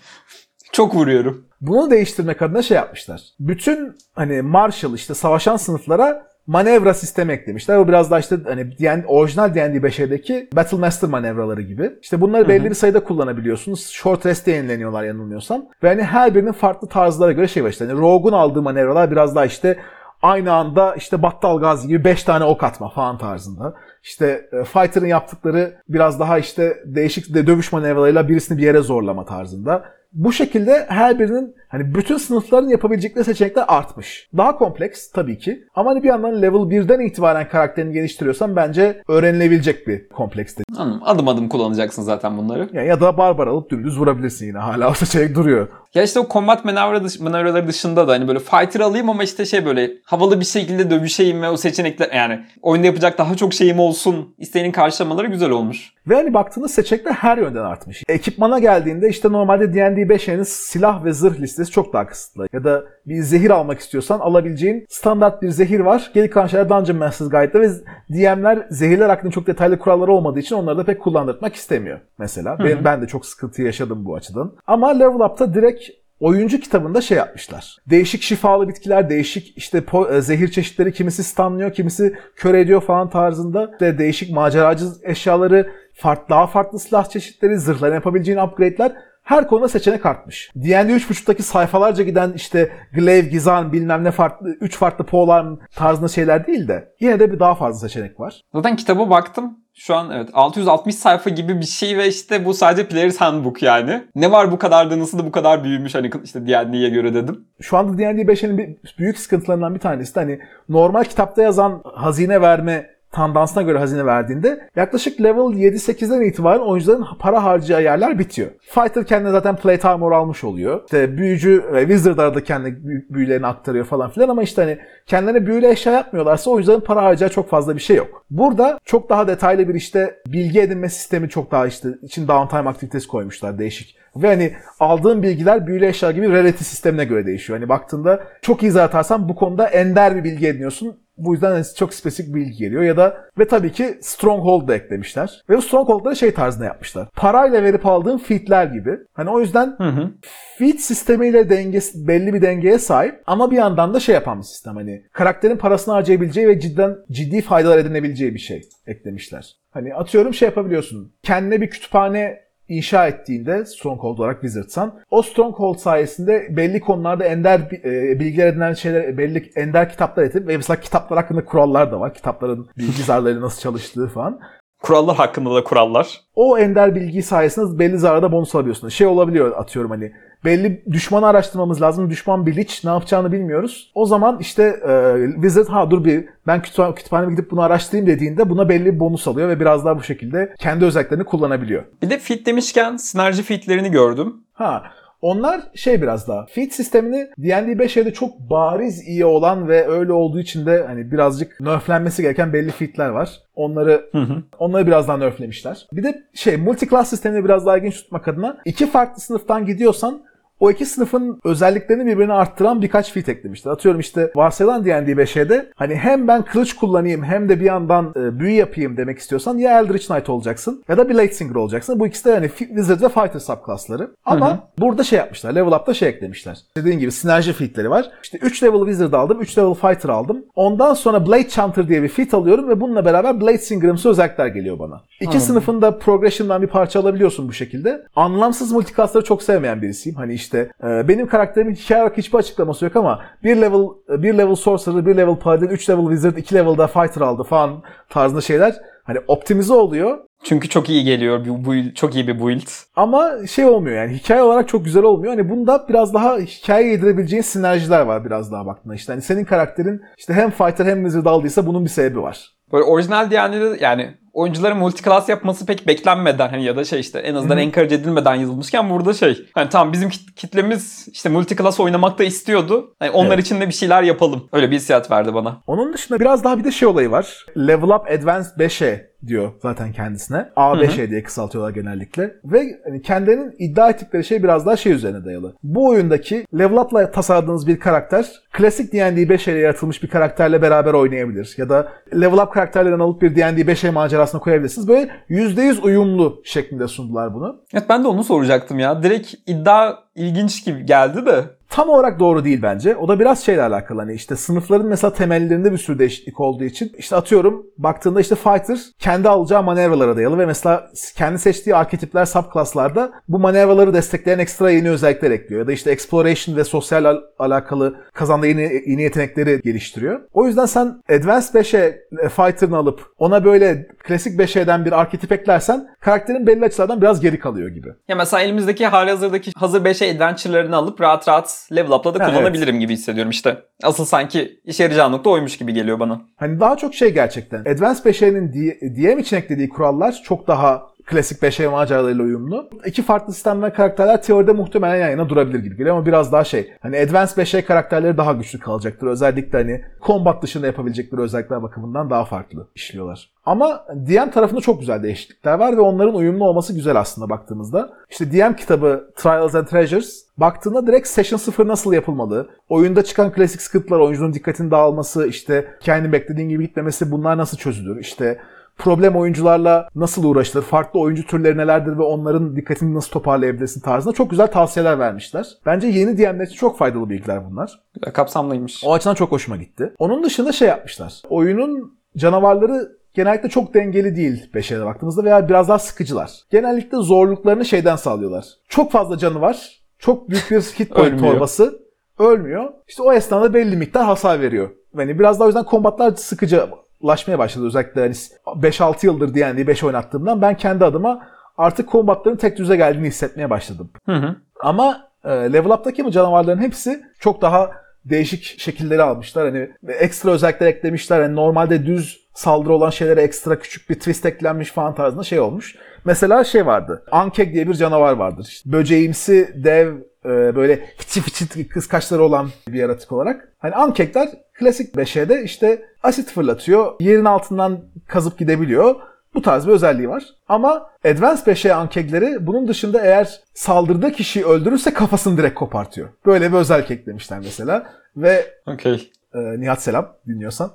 Çok vuruyorum. Bunu değiştirmek adına şey yapmışlar. Bütün hani martial işte savaşan sınıflara manevra sistemi eklemişler. O biraz daha işte hani D&D orijinal D&D 5'deki Battle Master manevraları gibi. İşte bunları belli bir sayıda kullanabiliyorsunuz. Short rest'te yenileniyorlar yanılmıyorsam. Ve hani her birinin farklı tarzlara göre şey var işte. Hani Rogue'un aldığı manevralar biraz daha işte aynı anda işte Battal Gazi gibi 5 tane ok atma falan tarzında. İşte e, Fighter'ın yaptıkları biraz daha işte değişik de dövüş manevralarıyla birisini bir yere zorlama tarzında. Bu şekilde her birinin hani bütün sınıfların yapabilecekleri seçenekler artmış. Daha kompleks tabii ki. Ama hani bir yandan level 1'den itibaren karakterini geliştiriyorsan bence öğrenilebilecek bir komplekste. Anladım. Adım adım kullanacaksın zaten bunları. Ya, ya da barbar alıp dümdüz vurabilirsin yine. Hala o seçenek duruyor. Ya işte o combat manevra dış, manevraları dışında da hani böyle fighter alayım ama işte şey böyle havalı bir şekilde dövüşeyim ve o seçenekler yani oyunda yapacak daha çok şeyim olsun isteğinin karşılamaları güzel olmuş. Ve hani baktığında seçenekler her yönden artmış. Ekipmana geldiğinde işte normalde D&D 5'in silah ve zırh listesi çok daha kısıtlı. Ya da bir zehir almak istiyorsan alabileceğin standart bir zehir var. Geri kalan şeyler Dungeon Master's Guide'da ve DM'ler zehirler hakkında çok detaylı kuralları olmadığı için onları da pek kullandırmak istemiyor mesela. Ben, ben de çok sıkıntı yaşadım bu açıdan. Ama Level Up'ta direkt oyuncu kitabında şey yapmışlar. Değişik şifalı bitkiler, değişik işte e, zehir çeşitleri kimisi stunlıyor, kimisi kör ediyor falan tarzında. İşte değişik maceracı eşyaları, farklı, daha farklı silah çeşitleri, zırhların yapabileceğin upgrade'ler her konuda seçenek artmış. D&D 3.5'taki sayfalarca giden işte Glaive, Gizan bilmem ne farklı, 3 farklı polar tarzında şeyler değil de yine de bir daha fazla seçenek var. Zaten kitaba baktım. Şu an evet 660 sayfa gibi bir şey ve işte bu sadece Player's Handbook yani. Ne var bu kadar da nasıl da bu kadar büyümüş hani işte D&D'ye göre dedim. Şu anda D&D 5'in bir büyük sıkıntılarından bir tanesi de hani normal kitapta yazan hazine verme tandansına göre hazine verdiğinde yaklaşık level 7-8'den itibaren oyuncuların para harcayacağı yerler bitiyor. Fighter kendine zaten plate armor almış oluyor. İşte büyücü ve wizardlar da kendi büyü- büyülerini aktarıyor falan filan ama işte hani kendilerine büyülü eşya yapmıyorlarsa oyuncuların para harcayacağı çok fazla bir şey yok. Burada çok daha detaylı bir işte bilgi edinme sistemi çok daha işte için downtime aktivitesi koymuşlar değişik. Ve hani aldığın bilgiler büyülü eşya gibi rarity sistemine göre değişiyor. Hani baktığında çok iyi atarsan bu konuda ender bir bilgi ediniyorsun. Bu yüzden hani çok spesifik bilgi geliyor ya da ve tabii ki Stronghold da eklemişler. Ve bu Stronghold'ları şey tarzında yapmışlar. Parayla verip aldığın feat'ler gibi. Hani o yüzden Hı hı. feat sistemiyle dengesi, belli bir dengeye sahip ama bir yandan da şey yapan bir sistem hani karakterin parasını harcayabileceği ve cidden ciddi faydalar edinebileceği bir şey eklemişler. Hani atıyorum şey yapabiliyorsun. Kendine bir kütüphane inşa ettiğinde Stronghold olarak Wizardsan o Stronghold sayesinde belli konularda ender e, bilgiler edinen şeyler belli ender kitaplar edip ve mesela kitaplar hakkında kurallar da var. Kitapların bilgi zarları nasıl çalıştığı falan. Kurallar hakkında da kurallar. O ender bilgi sayesinde belli zararda bonus alabiliyorsun. Şey olabiliyor atıyorum hani belli düşmanı araştırmamız lazım. Düşman biliç ne yapacağını bilmiyoruz. O zaman işte e, Wizard ha dur bir ben kütüphane, kütüphaneme gidip bunu araştırayım dediğinde buna belli bir bonus alıyor ve biraz daha bu şekilde kendi özelliklerini kullanabiliyor. Bir de fit demişken sinerji fitlerini gördüm. Ha onlar şey biraz daha. Feed sistemini D&D 5'e çok bariz iyi olan ve öyle olduğu için de hani birazcık nerflenmesi gereken belli feedler var. Onları Hı hı. onları biraz daha nerflemişler. Bir de şey multi-class sistemini biraz daha ilginç tutmak adına iki farklı sınıftan gidiyorsan o iki sınıfın özelliklerini birbirine arttıran birkaç feat eklemişler. Atıyorum işte varsayılan D&D 5'e hani hem ben kılıç kullanayım hem de bir yandan e, büyü yapayım demek istiyorsan ya Eldritch Knight olacaksın ya da Blade Singer olacaksın. Bu ikisi de hani Fi- Wizard ve Fighter subclassları. Ama Hı hı. burada şey yapmışlar. Level Up'ta şey eklemişler. Dediğim gibi sinerji featleri var. İşte 3 level Wizard aldım, 3 level Fighter aldım. Ondan sonra Blade Chanter diye bir feat alıyorum ve bununla beraber Blade Singer'ımsı özellikler geliyor bana. İki Anladım. sınıfın da progression'dan bir parça alabiliyorsun bu şekilde. Anlamsız multiclass'ları çok sevmeyen birisiyim. Hani işte e, benim karakterimin hikaye olarak hiçbir açıklaması yok ama bir level bir level sorcerer, bir level paladin, 3 level wizard, 2 level'da fighter aldı falan tarzında şeyler hani optimize oluyor. Çünkü çok iyi geliyor. Bu build, çok iyi bir build. Ama şey olmuyor yani hikaye olarak çok güzel olmuyor. Hani bunda biraz daha hikaye yedirebileceğin sinerjiler var biraz daha baktığında. İşte hani senin karakterin işte hem fighter hem wizard aldıysa bunun bir sebebi var. Böyle orijinal D&D'de yani oyuncuların multiclass yapması pek beklenmeden hani ya da şey işte en azından Hı hı. encourage edilmeden yazılmışken burada şey hani tamam bizim kit- kitlemiz işte multiclass oynamak da istiyordu. Hani onlar Evet. için de bir şeyler yapalım. Öyle bir hissiyat verdi bana. Onun dışında biraz daha bir de şey olayı var. Level Up Advanced 5'e diyor zaten kendisine. A5'e diye kısaltıyorlar genellikle. Ve hani kendilerinin iddia ettikleri şey biraz daha şey üzerine dayalı. Bu oyundaki Level Up'la tasarladığınız bir karakter klasik D&D 5'e ile yaratılmış bir karakterle beraber oynayabilir. Ya da Level Up karakterlerini alıp bir D&D 5'e macerasına koyabilirsiniz. Böyle %100 uyumlu şeklinde sundular bunu. Evet ben de onu soracaktım ya. Direkt iddia ilginç gibi geldi de. Tam olarak doğru değil bence. O da biraz şeyle alakalı. Hani işte sınıfların mesela temellerinde bir sürü değişiklik olduğu için işte atıyorum baktığında işte fighter kendi alacağı manevralara dayalı ve mesela kendi seçtiği arketipler subclasslarda bu manevraları destekleyen ekstra yeni özellikler ekliyor. Ya da işte exploration ve sosyal al- alakalı kazandığı yeni, yeni yetenekleri geliştiriyor. O yüzden sen Advanced 5'e e, fighter'ını alıp ona böyle klasik 5'e bir arketip eklersen karakterin belli açılardan biraz geri kalıyor gibi. Ya mesela elimizdeki halihazırdaki hazır 5'e adventure'larını alıp rahat rahat level up'la da Ha, kullanabilirim gibi hissediyorum işte. Asıl sanki işe yarayacağı nokta oymuş gibi geliyor bana. Hani daha çok şey gerçekten. Advanced 5'in DM için eklediği kurallar çok daha klasik 5E maceralarıyla uyumlu. İki farklı sistemden karakterler teoride muhtemelen yan yana durabilir gibi geliyor ama biraz daha şey. Hani Advanced 5E karakterleri daha güçlü kalacaktır. Özellikle hani combat dışında yapabilecekleri özellikler bakımından daha farklı işliyorlar. Ama DM tarafında çok güzel değişiklikler var ve onların uyumlu olması güzel aslında baktığımızda. İşte DM kitabı Trials and Treasures baktığında direkt Session 0 nasıl yapılmalı, oyunda çıkan klasik sıkıntılar, oyuncunun dikkatini dağılması, işte kendi beklediğin gibi gitmemesi bunlar nasıl çözülür, işte problem oyuncularla nasıl uğraşılır, farklı oyuncu türleri nelerdir ve onların dikkatini nasıl toparlayabilirsin tarzında çok güzel tavsiyeler vermişler. Bence yeni DM'ler için çok faydalı bilgiler bunlar. Kapsamlıymış. O açıdan çok hoşuma gitti. Onun dışında şey yapmışlar. Oyunun canavarları genellikle çok dengeli değil 5'e baktığımızda veya biraz daha sıkıcılar. Genellikle zorluklarını şeyden sağlıyorlar. Çok fazla canı var. Çok büyük bir hit point torbası. Ölmüyor. İşte o esnada belli miktar hasar veriyor. Yani biraz daha o yüzden kombatlar sıkıcılaşmaya başladı. Özellikle hani 5-6 yıldır D&D 5 oynattığımdan ben kendi adıma artık kombatların tek düze geldiğini hissetmeye başladım. Hı hı. Ama e, Level Up'taki bu canavarların hepsi çok daha değişik şekilleri almışlar. Hani ekstra özellikler eklemişler. Hani normalde düz saldırı olan şeylere ekstra küçük bir twist eklenmiş falan tarzında şey olmuş. Mesela şey vardı. Ankeg diye bir canavar vardır. İşte böceğimsi dev e, böyle fıçı fıçı kız kaşları olan bir yaratık olarak. Hani Ankekler klasik 5'de işte asit fırlatıyor. Yerin altından kazıp gidebiliyor. Bu tarz bir özelliği var. Ama Advanced 5'e ankegleri bunun dışında eğer saldırdığı kişiyi öldürürse kafasını direkt kopartıyor. Böyle bir özellik eklemişler mesela. Ve Okey. e, Nihat selam dinliyorsan.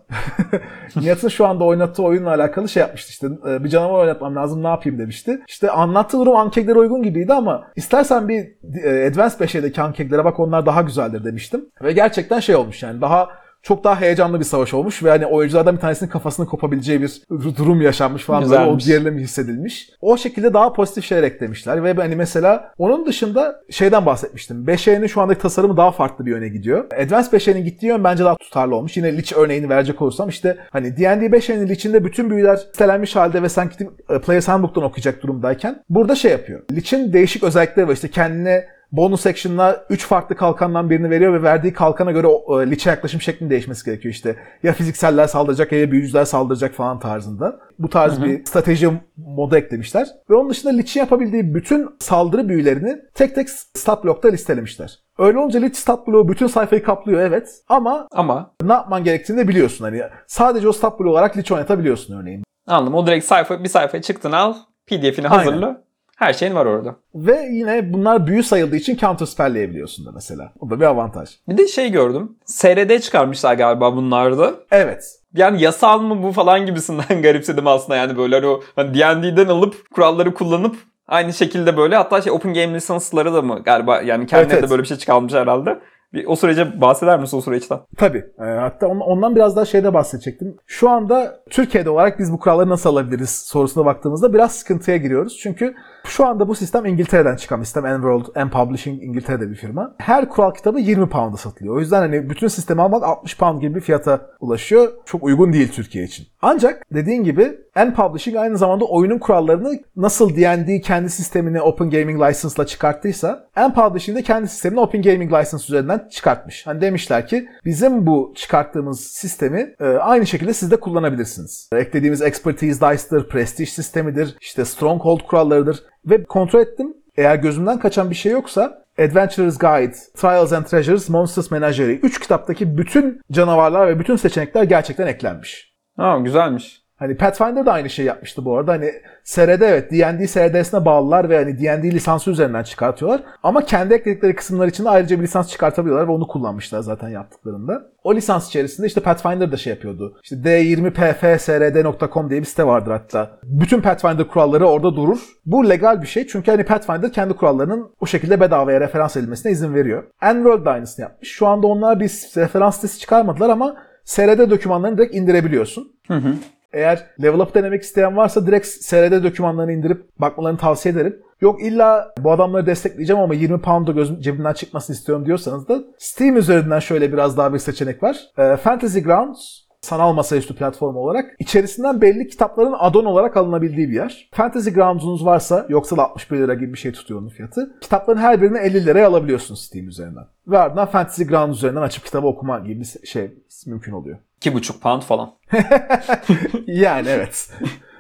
Nihat'ın şu anda oynattığı oyunla alakalı şey yapmıştı işte e, bir canavar oynatmam lazım ne yapayım demişti. İşte anlattığı durum ankeglere uygun gibiydi ama istersen bir e, Advanced 5'edeki ankeglere bak onlar daha güzeldir demiştim. Ve gerçekten şey olmuş yani daha çok daha heyecanlı bir savaş olmuş ve hani oyunculardan bir tanesinin kafasını kopabileceği bir durum yaşanmış falan böyle o gerilimi hissedilmiş. O şekilde daha pozitif şeyler eklemişler ve hani mesela onun dışında şeyden bahsetmiştim. 5E'nin şu andaki tasarımı daha farklı bir yöne gidiyor. Advanced 5E'nin gittiği yön bence daha tutarlı olmuş. Yine Lich örneğini verecek olursam işte hani D&D 5E'nin Lich'inde bütün büyüler listelenmiş halde ve sen gidip e, Player's Handbook'tan okuyacak durumdayken burada şey yapıyor. Lich'in değişik özellikleri var. İşte kendine bonus action'la 3 farklı kalkandan birini veriyor ve verdiği kalkana göre o, e, Lich'e yaklaşım şeklinin değişmesi gerekiyor işte. Ya fizikseller saldıracak ya büyücüler saldıracak falan tarzında. Bu tarz bir strateji modu eklemişler. Ve onun dışında Lich'in yapabildiği bütün saldırı büyülerini tek tek stat blokta listelemişler. Öyle olunca Lich stat bloğu bütün sayfayı kaplıyor evet ama Ama ne yapman gerektiğini de biliyorsun. Hani sadece o stat bloğu olarak Lich oynatabiliyorsun örneğin. anladım. O direkt sayfa bir sayfaya çıktın al. PDF'ini Aynen. Her şeyin var orada. Ve yine bunlar büyü sayıldığı için counter spellleyebiliyorsun da mesela. O da bir avantaj. Bir de şey gördüm. SRD çıkarmışlar galiba bunlarda. Evet. Yani yasal mı bu falan gibisinden garipsedim aslında yani böyle hani o hani D&D'den alıp kuralları kullanıp aynı şekilde böyle hatta şey Open Game lisansları da mı galiba yani kendilerine evet. de böyle bir şey çıkarmış herhalde. Bir o sürece bahseder misin o süreçten? Tabii. Ee, hatta on- ondan biraz daha şeyde bahsedecektim. Şu anda Türkiye'de olarak biz bu kuralları nasıl alabiliriz sorusuna baktığımızda biraz sıkıntıya giriyoruz. Çünkü şu anda bu sistem İngiltere'den çıkan sistem. Enworld, and Publishing İngiltere'de bir firma. Her kural kitabı 20 pound'a satılıyor. O yüzden hani bütün sistemi almak 60 pound gibi bir fiyata ulaşıyor. Çok uygun değil Türkiye için. Ancak dediğin gibi N Publishing aynı zamanda oyunun kurallarını nasıl D&D kendi sistemini Open Gaming License'la çıkarttıysa N Publishing de kendi sistemini Open Gaming License üzerinden çıkartmış. Hani demişler ki bizim bu çıkarttığımız sistemi e, aynı şekilde siz de kullanabilirsiniz. Eklediğimiz Expertise Dice'dır, Prestige sistemidir, işte Stronghold kurallarıdır ve kontrol ettim. Eğer gözümden kaçan bir şey yoksa Adventurer's Guide, Trials and Treasures, Monsters Menagerie 3 kitaptaki bütün canavarlar ve bütün seçenekler gerçekten eklenmiş. Ha güzelmiş. Hani Pathfinder da aynı şey yapmıştı bu arada. Hani SRD evet D&D SRD'sine bağlılar ve hani D&D lisansı üzerinden çıkartıyorlar. Ama kendi ekledikleri kısımlar için de ayrıca bir lisans çıkartabiliyorlar ve onu kullanmışlar zaten yaptıklarında. O lisans içerisinde işte Pathfinder da şey yapıyordu. İşte d20pfsrd.com diye bir site vardır hatta. Bütün Pathfinder kuralları orada durur. Bu legal bir şey çünkü hani Pathfinder kendi kurallarının o şekilde bedavaya referans edilmesine izin veriyor. Enworld da aynısını yapmış. Şu anda onlar bir referans sitesi çıkarmadılar ama SRD dokümanlarını direkt indirebiliyorsun. Hı hı. Eğer level up denemek isteyen varsa direkt SRD dokümanlarını indirip bakmalarını tavsiye ederim. Yok illa bu adamları destekleyeceğim ama 20 pound da gözüm cebimden çıkmasını istiyorum diyorsanız da Steam üzerinden şöyle biraz daha bir seçenek var. Ee, Fantasy Grounds sanal masaüstü platformu olarak içerisinden belli kitapların add-on olarak alınabildiği bir yer. Fantasy Grounds'unuz varsa yoksa da 61 lira gibi bir şey tutuyor onun fiyatı. Kitapların her birini 50 liraya alabiliyorsunuz Steam üzerinden. Ve ardından Fantasy Grounds üzerinden açıp kitabı okuma gibi bir şey mümkün oluyor. 2,5 pound falan. yani evet.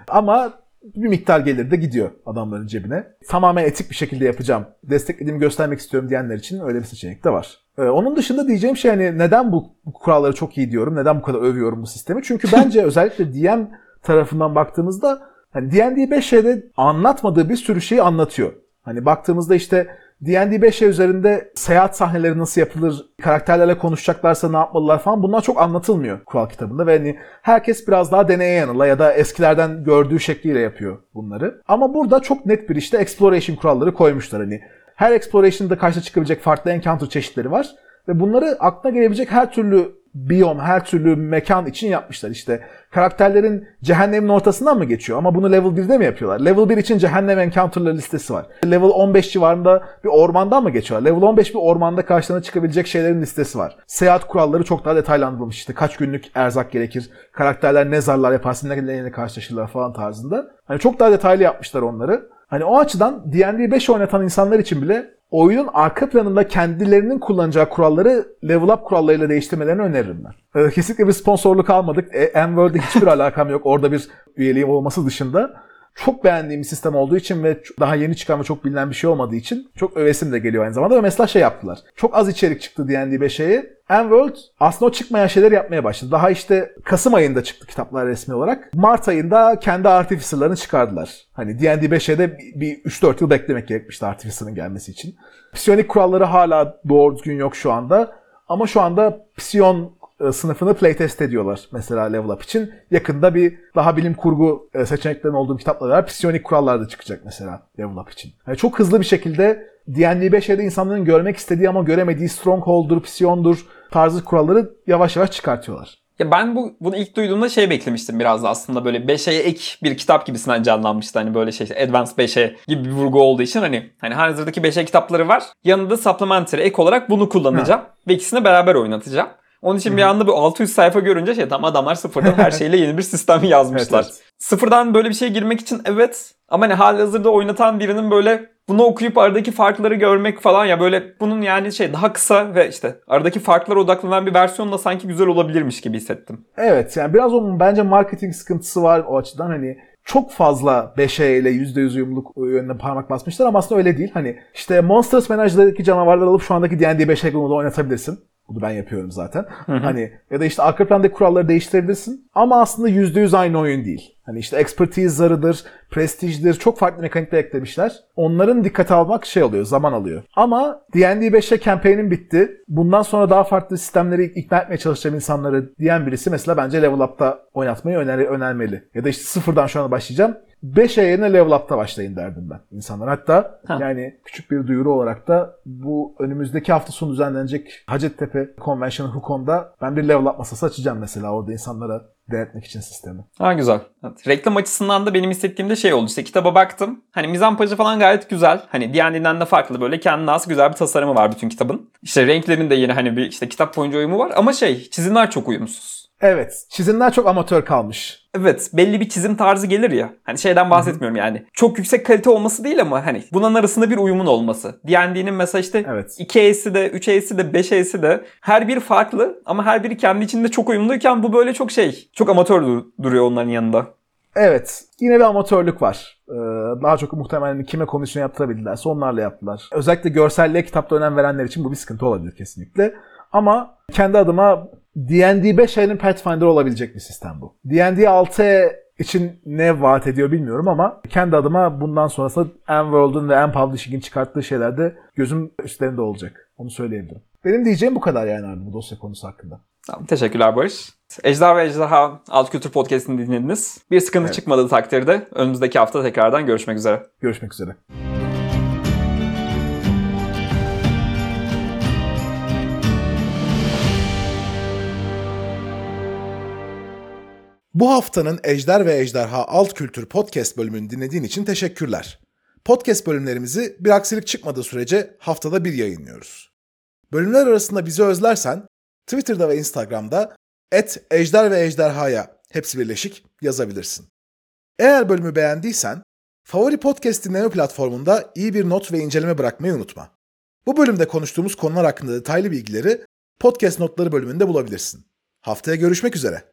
Ama bir miktar gelir de gidiyor adamların cebine. Tamamen etik bir şekilde yapacağım, desteklediğimi göstermek istiyorum diyenler için öyle bir seçenek de var. Ee, onun dışında diyeceğim şey hani neden bu, bu kuralları çok iyi diyorum, neden bu kadar övüyorum bu sistemi? Çünkü bence özellikle DM tarafından baktığımızda hani D&D 5'e anlatmadığı bir sürü şeyi anlatıyor. Hani baktığımızda işte D&D 5'e üzerinde seyahat sahneleri nasıl yapılır, karakterlerle konuşacaklarsa ne yapmalılar falan bunlar çok anlatılmıyor kural kitabında ve hani herkes biraz daha deneye yanıla ya da eskilerden gördüğü şekliyle yapıyor bunları. Ama burada çok net bir işte exploration kuralları koymuşlar hani. Her exploration'da karşı çıkabilecek farklı encounter çeşitleri var ve bunları aklına gelebilecek her türlü biyom, her türlü mekan için yapmışlar. İşte karakterlerin cehennemin ortasından mı geçiyor? Ama bunu level 1'de mi yapıyorlar? Level 1 için cehennem encounter'ları listesi var. Level 15 civarında bir ormandan mı geçiyorlar? Level 15 bir ormanda karşılarına çıkabilecek şeylerin listesi var. Seyahat kuralları çok daha detaylandırılmış. İşte kaç günlük erzak gerekir? Karakterler ne zarlar yaparsın, ne neyle karşılaşırlar falan tarzında. Hani çok daha detaylı yapmışlar onları. Hani o açıdan D&D 5 oynatan insanlar için bile oyunun arka planında kendilerinin kullanacağı kuralları level up kurallarıyla değiştirmelerini öneririm ben. Ee, kesinlikle bir sponsorluk almadık. E, M-World'e hiçbir alakam yok. Orada bir üyeliğim olması dışında. Çok beğendiğim bir sistem olduğu için ve daha yeni çıkan ve çok bilinen bir şey olmadığı için çok övesim de geliyor aynı zamanda. Ve mesela şey yaptılar. Çok az içerik çıktı D&D 5'e. M-World aslında o çıkmayan şeyler yapmaya başladı. Daha işte Kasım ayında çıktı kitaplar resmi olarak. Mart ayında kendi Artificer'larını çıkardılar. Hani D&D 5'e de bir 3-4 yıl beklemek gerekmişti Artificer'ın gelmesi için. Psiyonik kuralları hala doğru düzgün yok şu anda. Ama şu anda Psiyon e, sınıfını playtest ediyorlar mesela level up için. Yakında bir daha bilim kurgu e, seçeneklerinin olduğu kitaplar var. Psiyonik kurallar da çıkacak mesela level up için. Yani çok hızlı bir şekilde D&D 5'e insanların görmek istediği ama göremediği Stronghold'dur, Psiyon'dur tarzı kuralları yavaş yavaş çıkartıyorlar. Ya ben bu bunu ilk duyduğumda şey beklemiştim biraz da aslında böyle 5'e ek bir kitap gibisinden canlanmıştı. Hani böyle şey Advanced 5'e gibi bir vurgu olduğu için hani hani hazırdaki 5'e kitapları var. Yanında supplementary ek olarak bunu kullanacağım ha. ve ikisini beraber oynatacağım. Onun için Hı-hı. bir anda bu 600 sayfa görünce şey tam adamlar sıfırdan her şeyle yeni bir sistem yazmışlar. evet, evet. Sıfırdan böyle bir şey girmek için evet ama hani hazırda oynatan birinin böyle bunu okuyup aradaki farkları görmek falan ya böyle bunun yani şey daha kısa ve işte aradaki farklara odaklanan bir versiyonla sanki güzel olabilirmiş gibi hissettim. Evet yani biraz onun bence marketing sıkıntısı var o açıdan hani çok fazla 5'e ile %100 uyumluluk yönüne parmak basmışlar ama aslında öyle değil. Hani işte Monsters Menage'daki canavarları alıp şu andaki D&D 5'e uygulamalı oynatabilirsin. Bunu ben yapıyorum zaten. Hı hı. Hani ya da işte arka plandaki kuralları değiştirebilirsin. Ama aslında %100 aynı oyun değil. Hani işte expertise zarıdır, prestijdir, çok farklı mekanikler eklemişler. Onların dikkate almak şey oluyor, zaman alıyor. Ama D&D 5'e campaign'in bitti. Bundan sonra daha farklı sistemleri ikna etmeye çalışacağım insanları diyen birisi mesela bence Level Up'ta oynatmayı öner önermeli. Ya da işte sıfırdan şu anda başlayacağım. 5'e yerine level up'ta başlayın derdim ben insanlar. Hatta ha. yani küçük bir duyuru olarak da bu önümüzdeki hafta sonu düzenlenecek Hacettepe Convention Hukon'da ben bir level up masası açacağım mesela orada insanlara denetmek için sistemi. Ha güzel. Evet. Reklam açısından da benim hissettiğimde şey oldu. İşte kitaba baktım. Hani mizampajı falan gayet güzel. Hani D&D'den de farklı böyle kendine az güzel bir tasarımı var bütün kitabın. İşte renklerin de yine hani bir işte kitap boyunca uyumu var. Ama şey çizimler çok uyumsuz. Evet. Çizimler çok amatör kalmış. Evet belli bir çizim tarzı gelir ya. Hani şeyden bahsetmiyorum Hı-hı. yani. Çok yüksek kalite olması değil ama hani bunun arasında bir uyumun olması. D&D'nin mesela işte evet. 2E'si de 3E'si de 5E'si de her biri farklı ama her biri kendi içinde çok uyumluyken bu böyle çok şey. Çok amatör dur- duruyor onların yanında. Evet. Yine bir amatörlük var. Ee, daha çok muhtemelen kime komisyon yaptırabildilerse onlarla yaptılar. Özellikle görselliğe kitapta önem verenler için bu bir sıkıntı olabilir kesinlikle. Ama kendi adıma D&D 5 ayının Pathfinder olabilecek bir sistem bu. D&D 6 için ne vaat ediyor bilmiyorum ama kendi adıma bundan sonrası M-World'un ve M-Publishing'in çıkarttığı şeylerde gözüm üstlerinde olacak. Onu söyleyebilirim. Benim diyeceğim bu kadar yani abi bu dosya konusu hakkında. Tamam, teşekkürler Barış. Ejder ve Ejderha Alt Kültür Podcast'ini dinlediniz. Bir sıkıntı evet. çıkmadığı takdirde önümüzdeki hafta tekrardan görüşmek üzere. Görüşmek üzere. Bu haftanın Ejder ve Ejderha Alt Kültür Podcast bölümünü dinlediğin için teşekkürler. Podcast bölümlerimizi bir aksilik çıkmadığı sürece haftada bir yayınlıyoruz. Bölümler arasında bizi özlersen Twitter'da ve Instagram'da et ejder ve ejderhaya hepsi birleşik yazabilirsin. Eğer bölümü beğendiysen favori podcast dinleme platformunda iyi bir not ve inceleme bırakmayı unutma. Bu bölümde konuştuğumuz konular hakkında detaylı bilgileri podcast notları bölümünde bulabilirsin. Haftaya görüşmek üzere.